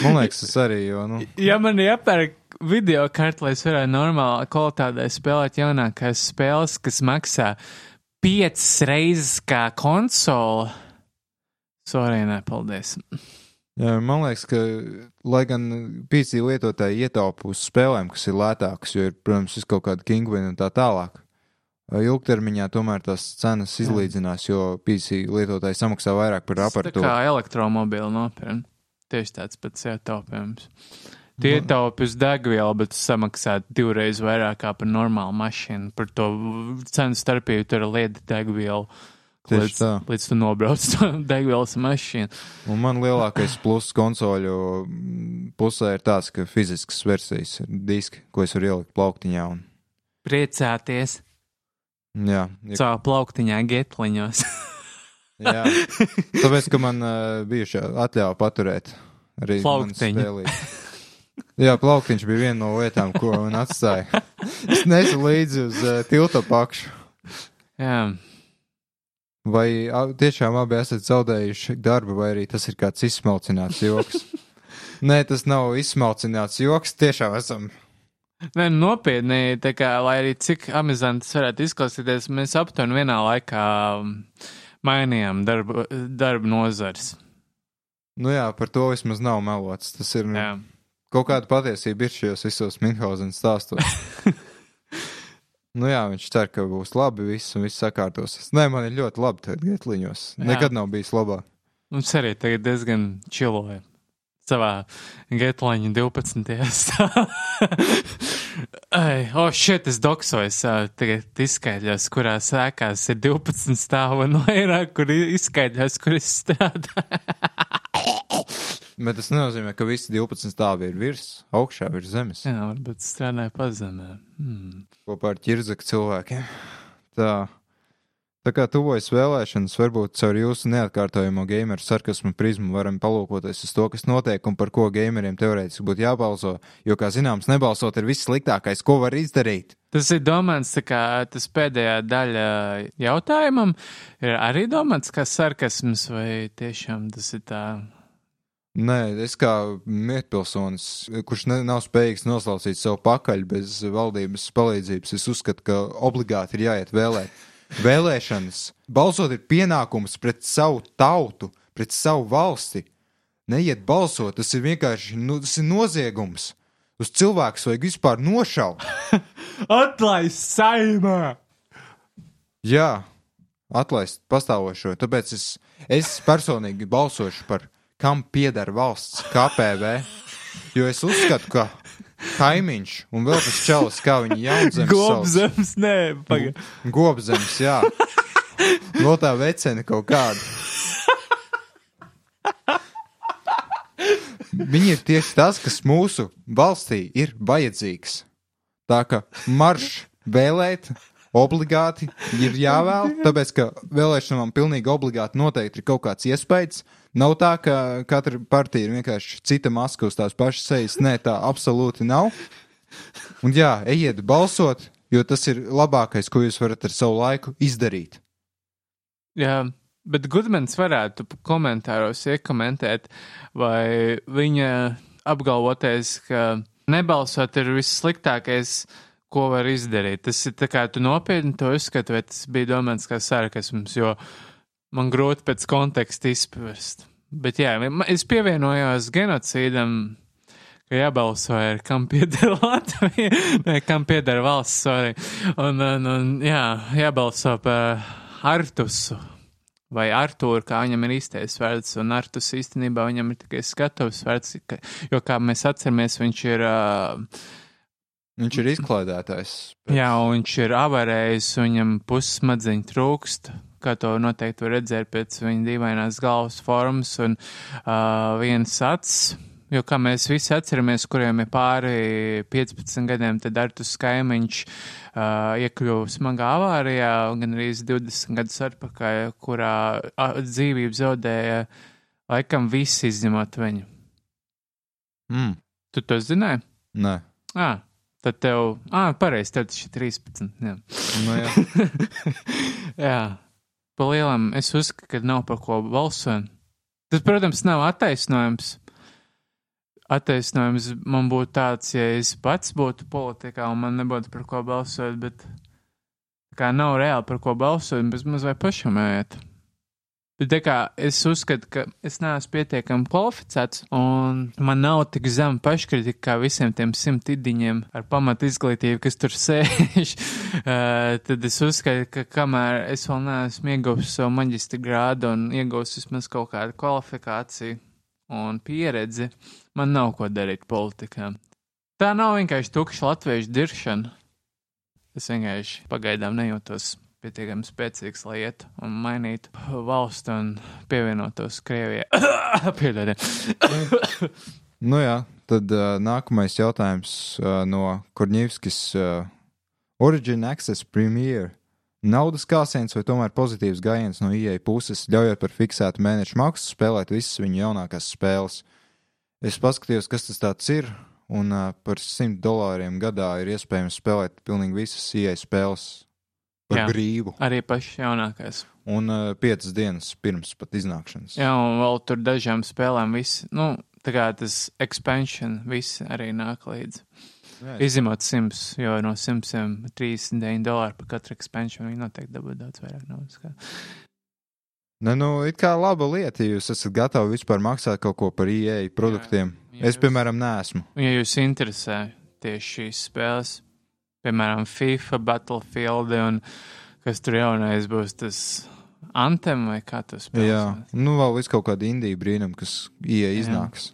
man liekas, tas arī, jo, nu, ja man iepērk video kartu, lai es varētu normālā kvalitātē spēlēt jaunākās spēles, kas maksā piecas reizes kā konsola, sorry, nepaldies. jā, man liekas, ka, lai gan PC lietotāji ietaupa uz spēlēm, kas ir lētākas, jo ir, protams, ir kaut kāda Kingwin un tā tālāk. Ilgtermiņā tomēr tās cenas izlīdzinās, jo PC lietotāji samaksā vairāk par Tā aparatūru. kā elektromobīli nopirkt. Tieši tāds pats ietaupījums. Tu ietaupi uz degvielu, bet samaksā divreiz vairāk kā par normālu mašīnu. Par to cenu starpību tur ir lieta degvielu. Līdz, tā. līdz tu nobrauc to degvielas mašīnu. Un man lielākais pluss konsoļu pusē ir tas, ka fiziskas versijas ir diski, ko es varu ielikt plauktiņā. Un, Priecāties jā, ja, savā plauktiņā, getliņos. jā. Tāpēc, ka man uh, bijuši atļauja paturēt arī Plauktiņu. Jā, plauktiņš bija viena no lietām, ko man atstāja. Es nesu līdzi uz uh, tilta pakšu. Jā, Vai a, tiešām abi esat zaudējuši darbu, vai arī tas ir kāds izsmalcināts joks? Nē, tas nav izsmalcināts joks. Tiešām esam Nē, nopietni, kā, lai arī cik amizanti tas varētu izklausīties, mēs aptuveni vienā laikā mainījām darba, darba nozars. Nu jā, par to vismaz nav melots. Tas ir nu, Jā. kaut kāda patiesība ir šajos visos Minhausen stāstos. nu jā, viņš cer, ka būs labi viss un viss sakārtosies. Nē, man ir ļoti labi tagad getliņos. Jā. Nekad nav bijis labāk. Mums arī tagad diezgan čiloja savā getlaņa 12. stāvā. Ai, o, oh, šeit es doksojos, tagad izskaidros, kurā sēkās ir 12 stāvu un vairāk, kur izskaidros, kur es strādāju. Bet tas nenozīmē, ka visi 12 stāvi ir virs, augšā, virs zemes. Jā, varbūt strādāju pazemē. Hmm. kopā ar ķirzaku cilvēkiem. Tā. Tā kā tuvojas vēlēšanas, varbūt caur jūsu neatkārtojamo gameru sarkasmu prizmu varam palūkoties uz to, kas notiek un par ko gameriem teorētiski būtu jābalso, jo, kā zināms, nebalsot ir viss sliktākais, ko var izdarīt. Tas ir domāts, kā tas pēdējā daļa jautājumam ir arī domāts kā sarkasms, vai tiešām tas ir tā. Nē, es kā mierpilsonis, kurš ne, nav spējīgs noslaucīt savu pakaļ bez valdības palīdzības, es uzskatu, ka obligāti ir jāiet vēlēt. Vēlēšanas, balsot ir pienākums pret savu tautu, pret savu valsti. Neiet balsot, tas ir vienkārši nu, tas ir noziegums. Uz cilvēku vajag vispār nošaut. Atlaist saimā! Jā, atlaist pastāvošo. Tāpēc es, es personīgi balsošu par kam pieder valsts KPV. Jo es uzskatu, ka kaimiņš un vēl tas čalis, kā viņi jaunzemes sauc. Gobzems, nē, pagaidi. Gobzems, jā. Vēl tā vecena kaut kāda. Viņi ir tieši tas, kas mūsu valstī ir vajadzīgs. Tā ka marš vēlēt obligāti ir jāvēl, tāpēc ka vēlēšanām pilnīgi obligāti noteikti ir kaut kāds iespējas. Nav tā, ka katra partija ir vienkārši cita maska uz tās pašas sejas. Nē, tā absolūti nav. Un jā, ejiet balsot, Jo tas ir labākais, ko jūs varat ar savu laiku izdarīt. Jā, bet Gudmans varētu komentāros iekomentēt, vai viņa apgalvotais, ka nebalsot ir vissliktākais, ko var izdarīt. Tas ir tā kā tu nopietni to uzskati, vai tas bija domāts kā sarkasms, jo man grūti pēc konteksta izprast. Bet jā, es pievienojos genocīdam, ka jābalso ir, kam pieder Latvija, ne, kam pieder valsts, sorry. Un, un, un jā, jābalso par Artusu. Vai Artūru, kā viņam ir īstais vārds, un Artus īstenībā viņam ir tikai skatuves vārds, ka, jo, kā mēs atceramies, viņš ir, uh, Viņš ir izklaidētājs. jā, un viņš ir avarējis, viņam pussmadziņu trūkst, kā to noteikti var redzēt pēc viņa dīvainās galvas formas, un uh, viens acs, jo, kā mēs visi atceramies, kuriem ir pāri 15 gadiem, tad Artus Kaimiņš uh, iekļuva smagā avārijā, gan arī 20 gadus atpakaļ, kurā dzīvību zaudēja laikam visi izņemot viņu. Mm. Tu to zināji? Nē, Ā, tad tev, ā, pareizi, tev tas ir 13. Jā. nu, jā. jā, pa lielam es uzskatu, ka nav par ko balsot. Tas, protams, nav attaisnojums. Attaisnojums man būtu tāds, ja es pats būtu politikā un man nebūtu par ko balsot, bet kā nav reāli par ko balsot, bez maz vai pašam ēt. Bet kā es uzskatu, ka es neesmu pietiekami kvalificēts, un man nav tik zema paškritika kā visiem tiem simt idiņiem ar pamatu izglītību, kas tur sēž. uh, tad es uzskatu, ka kamēr es vēl neesmu ieguvis savu maģistra grādu un ieguvis vismaz kaut kādu kvalifikāciju un pieredzi, man nav ko darīt politikā. Tā nav vienkārši tukša latviešu diršana. Es vienkārši pagaidām nejūtos pietiekami spēcīgs, lai iet un mainītu valstu un pievienotos Krievijai. Piedodiet. Nu jā, tad uh, nākamais jautājums uh, no Korņevskis. Uh, Origin Access Premier. Naudas kāsiens vai tomēr pozitīvs gājiens no IE puses, ļaujot par fiksētu mēnešu maksu spēlēt visas viņa jaunākās spēles. Es paskatījos, kas tas tāds ir, un uh, par 100 dolāriem gadā ir iespējams spēlēt pilnīgi visas IE spēles par Jā. Brīvu. Arī pašs jaunākais. Un uh, piecas dienas pirms pat iznākšanas. Jā, un vēl tur dažām spēlēm viss, nu, tā kā tas expansion, viss arī nāk līdzi. Izņemot 100, jo no 139 dolāru par katru expansion viņi noteikti dabū daudz vairāk naudas. kā. Ne, nu, it kā laba lieta, ja jūs esat gatavi vispār maksāt kaut ko par IE produktiem. Jā, Jā, es, jūs- piemēram, neesmu. Ja jūs interesē tieši šīs spēles, piemēram, FIFA, Battlefield, un kas tur jaunais būs, tas Anthem vai kā tas spēlēs? Jā, nu, vēl viss kaut kāda indija brīnuma, kas IE iznāks.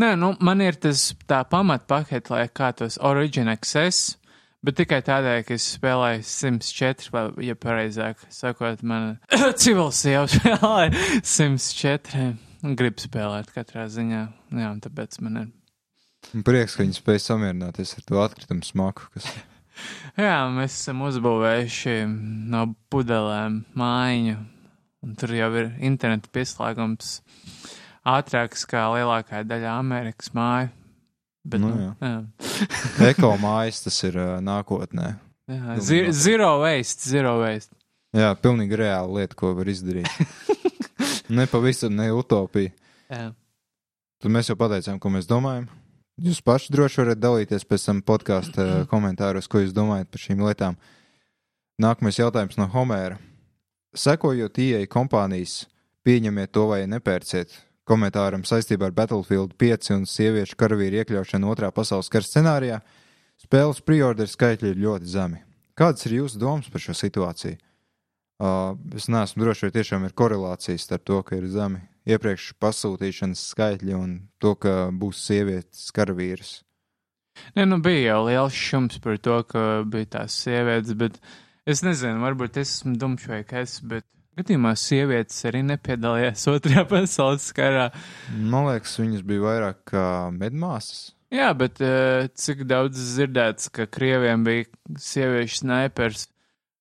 Nē, nu, man ir tas tā pamatpakete, lai kā tos Origin Access, bet tikai tādēļ, ka es spēlēju 104, vai, ja pareizāk sakot, man civils jau spēlēja 104. un Gribu spēlēt katrā ziņā. Jā, un tāpēc man ir. Prieks, ka viņi spēj samierināties ar to atkritumu smaku. Kas... Jā, mēs esam uzbūvējuši no pudelēm mājiņu, un tur jau ir interneta pieslēgums ātrāks kā lielākā daļa Amerikas māju. Bet, Nu, nu, jā. jā. Eko mājas tas ir uh, nākotnē. Jā, zi zero waste, zero waste. Jā, pilnīgi reāla lieta, ko var izdarīt. ne pavisam ne utopija. Jā. Tad mēs jau pateicām, ko mēs domājam. Jūs paši droši varat dalīties pēc tam podkāstu komentāros, ko jūs domājat par šīm lietām. Nākamais jautājums no Homēra. Sekojot ieeja kompānijas, pieņemiet to vai nepērciet. Komentāram saistībā ar Battlefield 5 un sieviešu karavīru iekļaušanu otrā pasaules kara scenārijā, spēles preorder skaitļi ir ļoti zemi. Kādas ir jūsu domas par šo situāciju? Uh, es neesmu drošs, vai tiešām ir korelācija starp to, ka ir zemi iepriekš pasūtīšanas skaitļi un to, ka būs sievietes karavīrs. Nē, nu bija jau liels šums par to, ka bija tās sievietes, bet es nezinu, varbūt es esmu kas, bet gadījumā sievietes arī nepiedalījās otrajā pasaules karā. Man liekas, viņas bija vairāk kā medmāsas. Jā, bet uh, cik daudz dzirdēts, ka krieviem bija sieviešu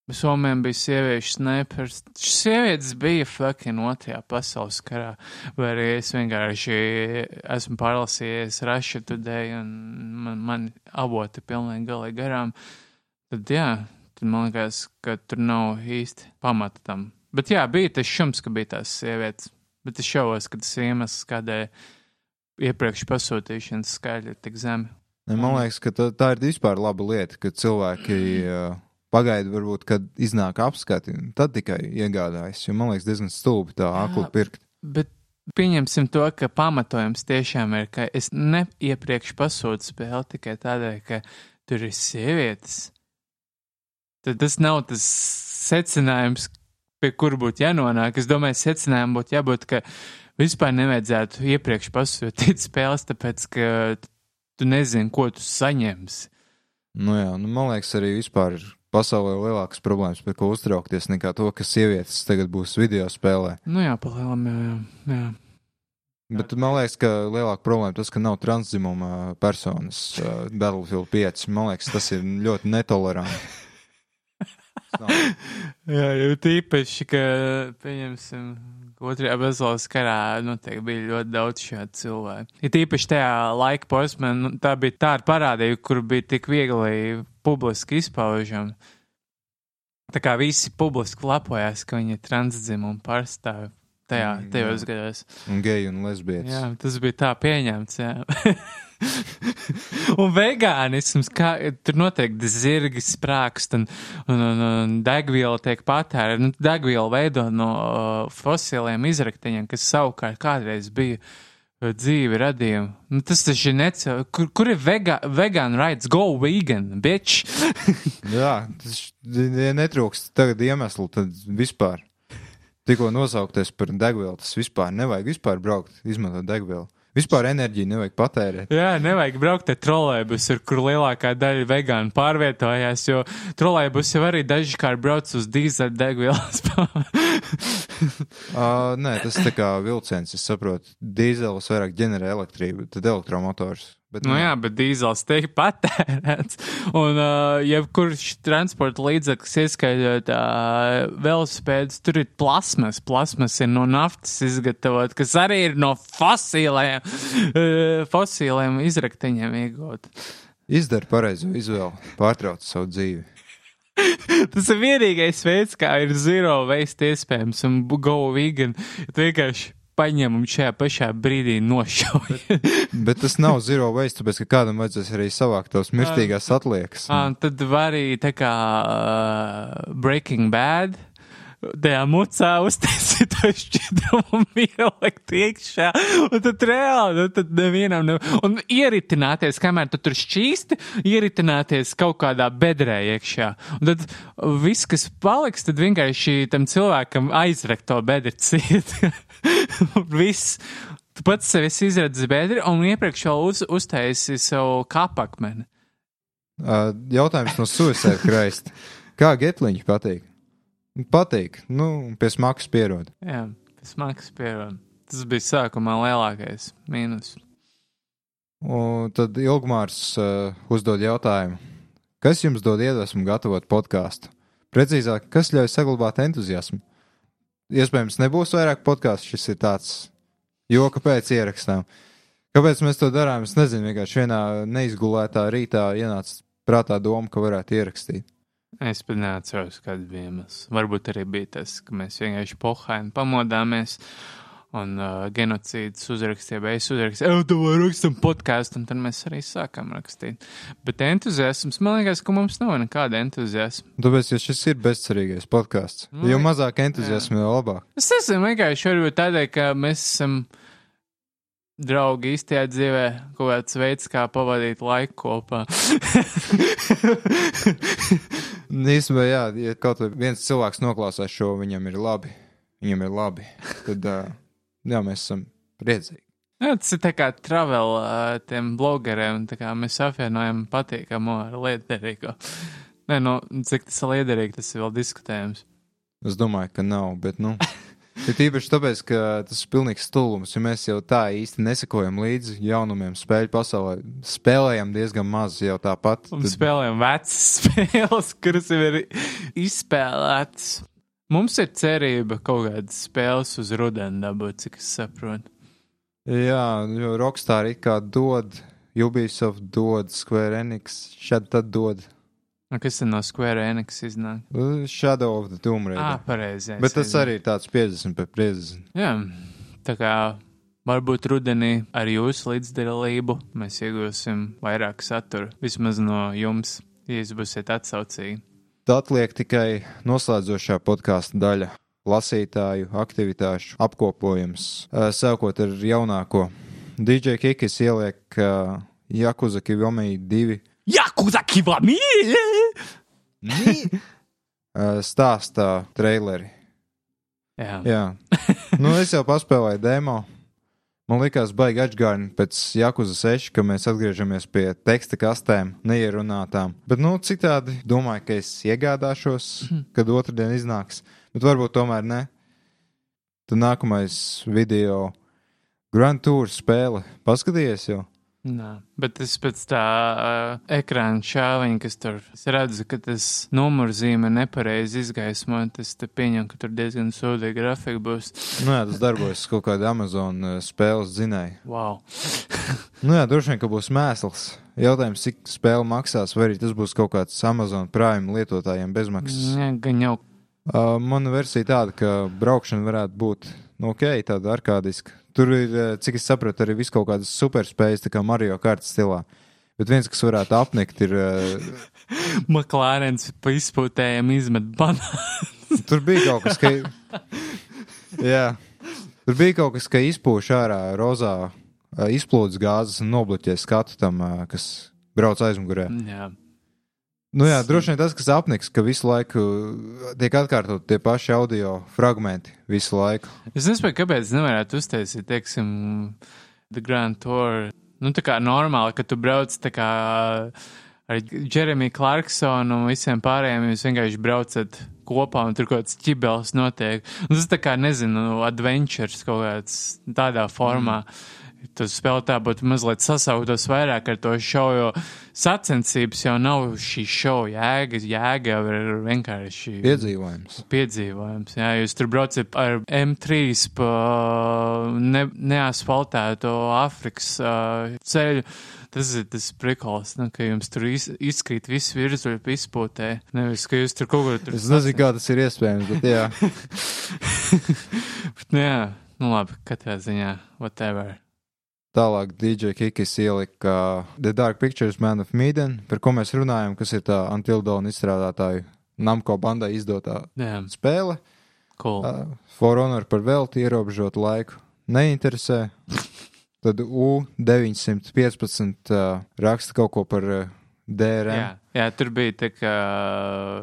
snipers, somiem bija sieviešu snipers. Sievietes bija fucking otrajā pasaules karā, vai arī es vienkārši esmu pārlasījies Russia Today un man, man avoti pilnīgi galīgi garām. tad jā, tad man liekas, ka tur nav īsti pamata tam. Bet jā, bija tas šums, ka bija tās sievietes. Bet es šaubos, ka tas iemesls, kādēļ iepriekš pasūtīšanas skaļi ir tik zemi. Ne, Man liekas, ka tā, tā ir vispār laba lieta, ka cilvēki uh, pagaida, varbūt, kad iznāk apskati, tad tikai iegādājas. Jo man liekas, diezgan stulbi tā akli pirkt. Bet pieņemsim to, ka pamatojums tiešām ir, ka es ne iepriekš pasūtu spēli tikai tādēļ, ka tur ir sievietes. Tad tas nav tas secinājums, pie kura būtu jānonāk. Es domāju, secinājumam būtu jābūt, ka vispār nevajadzētu iepriekš pasūtīt spēles, tāpēc, ka tu nezini, ko tu saņemsi. Nu, jā, nu, man liekas, arī vispār ir pasaulē lielākas problēmas, par ko uztraukties, nekā to, ka sievietes tagad būs video spēlē. Nu jā, palielam, jā, jā. jā. Bet man liekas, ka lielāka problēma tas, ka nav transdzimuma personas uh, Battlefield 5. Man liekas, tas ir ļoti netoleranti. Jā, jau tīpaši, ka, pieņemsim, otrajā pasaules karā noteikti bija ļoti daudz šādu cilvēku. Ir tīpaši tajā laika posmā, nu, tā bija tāda parādība, kur bija tik viegli publiski izpaužama. Tā kā visi publiski lepojās, ka viņi ir transdzimumu pārstāvi tajā, Mm, tajos gados. Un geju un lesbietes. Jā, tas bija tā pieņemts. Un vegānisms, kā tur noteikti zirgi sprākst un, un, un, un degviela tiek patērēta. Nu, degviela veido no uh, fosiliem izrakteņiem, kas savukārt kādreiz bija uh, dzīvi radījumi. Nu, tas taču ir necēl. Kur, kur ir vega, vegan rights? Go vegan, bitch! Jā, tas ja netrūkst tagad iemeslu, tad vispār. Tikko nosaukties par degvielu, tas vispār nevajag vispār braukt, izmantot degvielu. Vispār enerģiju nevajag patērēt. Jā, nevajag braukt ar trolēbusu, kur lielākā daļa vegānu pārvietojās, jo trolēbus jau arī dažkārt brauc uz dīzeļdegvielas. Uh, nē, tas tā kā vilciens, es saprotu. Dīzelis vairāk ģenerē elektrību, tad elektromotors. Bet, Nu jā, bet dīzels tiek patērēts. Un uh, jebkurš transporta līdzeklis, ieskaitot uh, velosipēdus, tur ir plasmas. Plasmas ir no naftas izgatavot, kas arī ir no fosiliem, uh, fosiliem izrakteņiem iegūt. Izdara pareizo izvēli, pārtrauc savu dzīvi. Tas ir vienīgais veids, kā ir zero waste iespējams un go vegan. Vienkārši paņem un šajā pašā brīdī nošauj. Bet tas nav zero waste, tāpēc ka kādam vajadzēs arī savākt tos mirstīgās atliekas. Ah, tad var arī tā kā uh, Breaking Bad. Tajā mucā uztaisīt to šķidrumu un ielikt iekšā. Un tad reāli, nu, tad nevienam ne... Un ieritināties, kamēr tu tur šķīsti, ieritināties kaut kādā bedrē iekšā. Un tad viss, kas paliks, tad vienkārši tam cilvēkam aizrekt to bedri ciet. viss. Tu pats sev esi izredzis bedri un iepriekš jau uz, uztaisi savu kapakmeni. Uh, jautājums no Suicide Christ. Kā getliņš patīk? Patīk, nu, pie smakas pierod. Jā, tas maksas pierod. Tas bija sākumā lielākais mīnus. Un tad Ilgmārs uh, uzdod jautājumu, kas jums dod iedvesmu gatavot podkāstu? Precīzāk, kas ļauj saglabāt entuziasmu? Iespējams, nebūs vairāk podkāstu, šis ir tāds joka pēc ierakstām. Kāpēc mēs to darām? Es nezinu, vienkārši vienā neizgulētā rītā ienāca prātā doma, ka varētu ierakstīt. Es pat neatceros, kāds bija iemesls. Varbūt arī bija tas, ka mēs vienkārši pohāni pamodāmies un uh, genocīds uzrakstīja, vai es uzrakstīju, ej, tev rakstam podkāstu, un tad mēs arī sākām rakstīt. Bet entuziasms, man liekas, ka mums nav nekāda entuziasma. Tāpēc, jo šis ir bezcerīgais podkāsts, Nu, jo jā. mazāk entuziasma, jo labāk. Es nezinu, vienkārši varbūt tādēļ, ka mēs esam draugi īstajā dzīvē, kaut kāds veids, kā pavadīt laiku kopā. Īstenībā, jā, ja kaut viens cilvēks noklausās šo, viņam ir labi. Viņam ir labi. Tad, uh, jā, mēs esam priecīgi. Jā, tas ir tā kā travel uh, tiem blogeriem, tā kā mēs apvienojam patīkamo ar liederīgo. Nē, nu, cik tas ir liederīgi, tas ir vēl diskutējams. Es domāju, ka nav, bet, nu. Ir tīpaši tāpēc, ka tas ir pilnīgs stulbums, jo mēs jau tā īsti nesakojam līdzi jaunumiem spēļu pasaulē. Spēlējam diezgan maz jau tāpat. Un spēlējam vecas spēles, kuras jau ir izspēlētas. Mums ir cerība kaut kādas spēles uz rudeni dabūt, cik es saprotu. Jā, jo Rockstar it kā dod, Ubisoft dod, Square Enix šad tad dod. Un kas no Square Enix iznāk? Uh, Shadow of the Tomb Raider. Ah, pareizi. Bet tas arī ir tāds 50 pret 50. Jā, tā kā varbūt rudenī ar jūsu līdzdalību mēs iegūsim vairāk satura. Vismaz no jums, ja jūs būsiet atsaucīgi. Tad atliek tikai noslēdzošā podkāstu daļa - lasītāju aktivitāšu apkopojums. Uh, Sākot ar jaunāko. DJ Kikis ieliek uh, Jakuza Kivomi 2 Yakuza Kiwami! uh, stāstā traileri. Jā, Jā, nu es jau paspēlēju demo. Man liekas, baigi atgādni pēc Jakuza 6, ka mēs atgriežamies pie teksta kastēm, neierunātām. Bet, nu, citādi domāju, ka es iegādāšos, kad otrdien iznāks. Bet varbūt tomēr ne. Tad nākamais video Grand Tour spēle. Paskatījies jau? Nā, bet es pēc tā uh, ekrāna šāviņa, kas tur redzu, ka tas numurzīme nepareizi izgaismot, es te pieņemu, ka tur diezgan sūdīga grafika būs. Nu, jā, tas darbojas kaut kāda Amazon spēles zinēja. Wow! Nu, jā, droši vien, ka būs mēsls. Jautājums, cik spēle maksās, vai arī tas būs kaut kāds Amazon Prime lietotājiem bezmaksas. Jā, gan jau. Uh, mana versija tāda, ka braukšana varētu būt nu, ok, tāda arkādiska. Tur ir, uh, cik es sapratu, arī viss kaut kādas superspējas, tā kā Mario kārtas stilā. Bet viens, kas varētu apnikt, ir. Uh, Maklārens pa izpūtējiem izmet banānu. tur bija kaut kas, ka. Jā. Tur bija kaut kas, ka izpūš ārā rozā uh, izplūdes gāzes un nobloķē skatu tam, kas brauc aizmugurē. Jā, Nu jā, droši vien tas, kas apniks, ka visu laiku tiek atkārtot tie paši audio fragmenti visu laiku. Es nesaprotu, kāpēc nevarētu uztaisīt, teiksim, The Grand Tour. Nu, tā kā normāli, ka tu brauc tā kā ar Jeremiju Clarksonu un visiem pārējiem, jūs vienkārši braucat kopā un tur kaut kāds ķibels notiek. Un tas tā kā, nezinu, adventures kaut kāds tādā formā. Mm. Tas spēlētā būtu mazliet sasauktos vairāk ar to šovu, jo sacensības jau nav šī šova jēga. Jēga jau ir vienkārši Piedzīvojums. piedzīvojums. Jā, jūs tur braucat ar M3 pa ne, neasfaltēto Āfrikas uh, ceļu. Tas ir tas prikals, nu, ka jums tur iz, izkrīt viss virzuļi pa izpūtē. Nevis, ka jūs tur kaut ko tur. Es nezinu, kā tas ir iespējams, bet jā. Bet, nu, jā, nu labi, katrā ziņā, whatever. Tālāk DJ Kikis ielika The Dark Pictures Man of Medan, par ko mēs runājam, kas ir tā Antildona izstrādātāju Namko bandai izdotā Jā, spēle. cool. Uh, For Honor par velti ierobežotu laiku neinteresē. Tad U915 uh, raksta kaut ko par uh, DRM. Jā, jā, tur bija tā, ka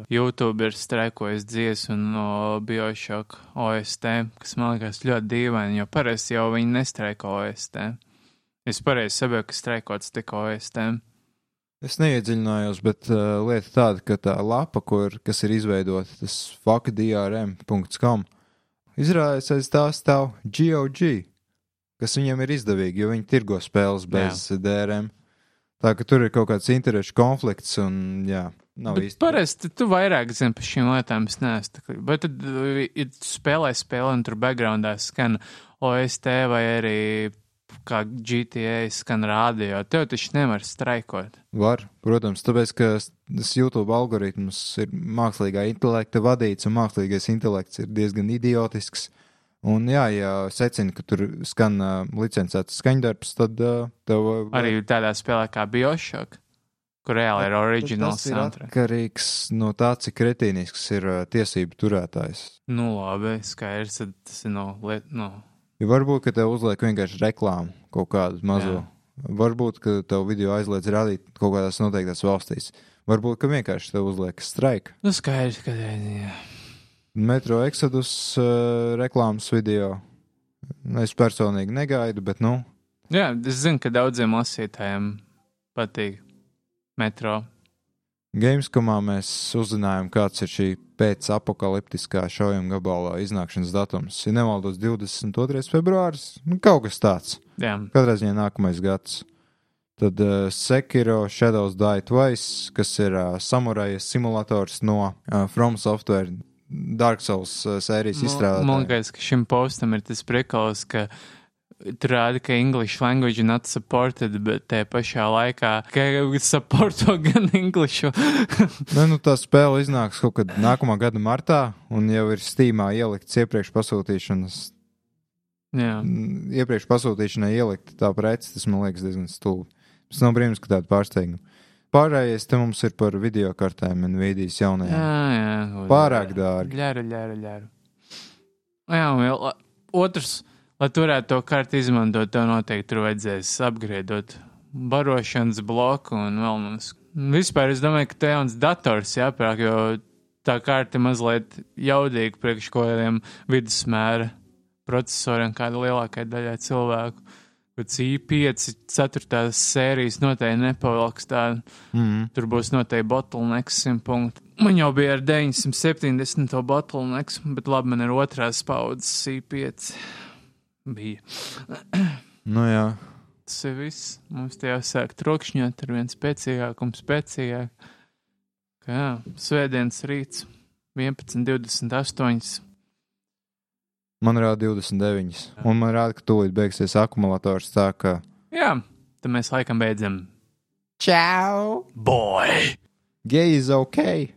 YouTube ir streikojis dziesmu no Bioshock OST, kas man liekas ļoti dīvaini, jo parasti jau viņi nestreiko OST. Es pareizi saprotu, ka streikots tik OST. Es neiedziļinājos, bet uh, lieta tāda, ka tā lapa, kur, kas ir izveidota, tas fakdrm.com, izrādās aiz tā stāv GOG, kas viņiem ir izdevīgi, jo viņi tirgo spēles bez Jā. DRM. Tā ka tur ir kaut kāds interešu konflikts, un jā, nav īsti. parasti tu vairāk zini par šīm lietām, es neesmu. Bet tad, uh, ja tu spēlē spēli un tur backgroundā skan OST vai arī kā GTA skan rādio, tev taču nevar streikot. Var, protams, tāpēc, ka tas YouTube algoritms ir mākslīgā intelekta vadīts, un mākslīgais intelekts ir diezgan idiotisks. Un, jā, ja secina, ka tur skan uh, licencēts skaņdarbs, tad uh, tev uh, Arī tādā spēlē kā Bioshock, kur reāli ir original tas ir soundtrack. atkarīgs no tā, cik kretīnisks ir uh, tiesību turētājs. Nu, labi, skaidrs, tas ir no no. Ja varbūt, ka tev uzliek vienkārši reklāmu kaut kādu mazo. Jā. Varbūt, ka tev video aizliedz rādīt kaut kādās noteiktās valstīs. Varbūt, ka vienkārši tev uzliek straiku. Nu, skaidrs, ka jā. Metro Exodus uh, reklāmas video. Es personīgi negaidu, bet, nu, Jā, es zinu, ka daudziem lasītājiem patīk metro. Gamescomā mēs uzzinājām, kāds ir šī pēc-apokaliptiskā šaujama gabalā iznākšanas datums. Ja nemaldos, 22. februāris, nu, kaut kas tāds. Jā, Katrā ziņā nākamais gads. Tad uh, Sekiro Shadows Die Twice, kas ir uh, samuraja simulators no uh, From Software Dark Souls uh, sērijas Man- Man liekas, ka šim postam ir tas prikals, ka tur rāda, ka English language not supported, bet te pašā laikā, ka supporto gan Englishu. Ne, nu, tā spēle iznāks kaut kad nākamā gada martā, un jau ir Steamā ielikts iepriekš pasūtīšanas. Jā, Iepriekš pasūtīšanai ielikt tā preci, tas man liekas diezgan stulbi. Tas nav brīnums, ka tāda pārsteiguma. Pārējais te mums ir par video kartēm un vīdijas jā, jaunajām. jā. Pārāk dārgi. Ļāra, ļāra, ļāra. Jā, un vēl otrs, lai tu varētu to kartu izmantot, tev noteikti tur vajadzēs apgriedot barošanas bloku un vēl mums. Vispār es domāju, ka te jauns dators jāpērk, jo tā karta mazliet jaudīga priekš kaut kādiem vidusmēra procesoriem, kāda lielākai daļai cilvēku. Bet i5 4. sērijas noteikti nepavilks tādu. Mm. Tur būs noteikti bottlenecks 100 punkti. Man jau bija ar 970 bottlenecks, bet labi, man ir otrās paudzes C5. Bija. Nu jā. Tas ir viss. Mums te jau sāk trokšņot ar vien spēcīgāk un spēcīgāk. Kā jā, svētdienas rīts 11.28. Man rāda 29. Un man rāda, ka tūlīt beigsies akumulators tā, ka. Jā, tad mēs laikam beidzam. Čau! Boy! Gay is ok!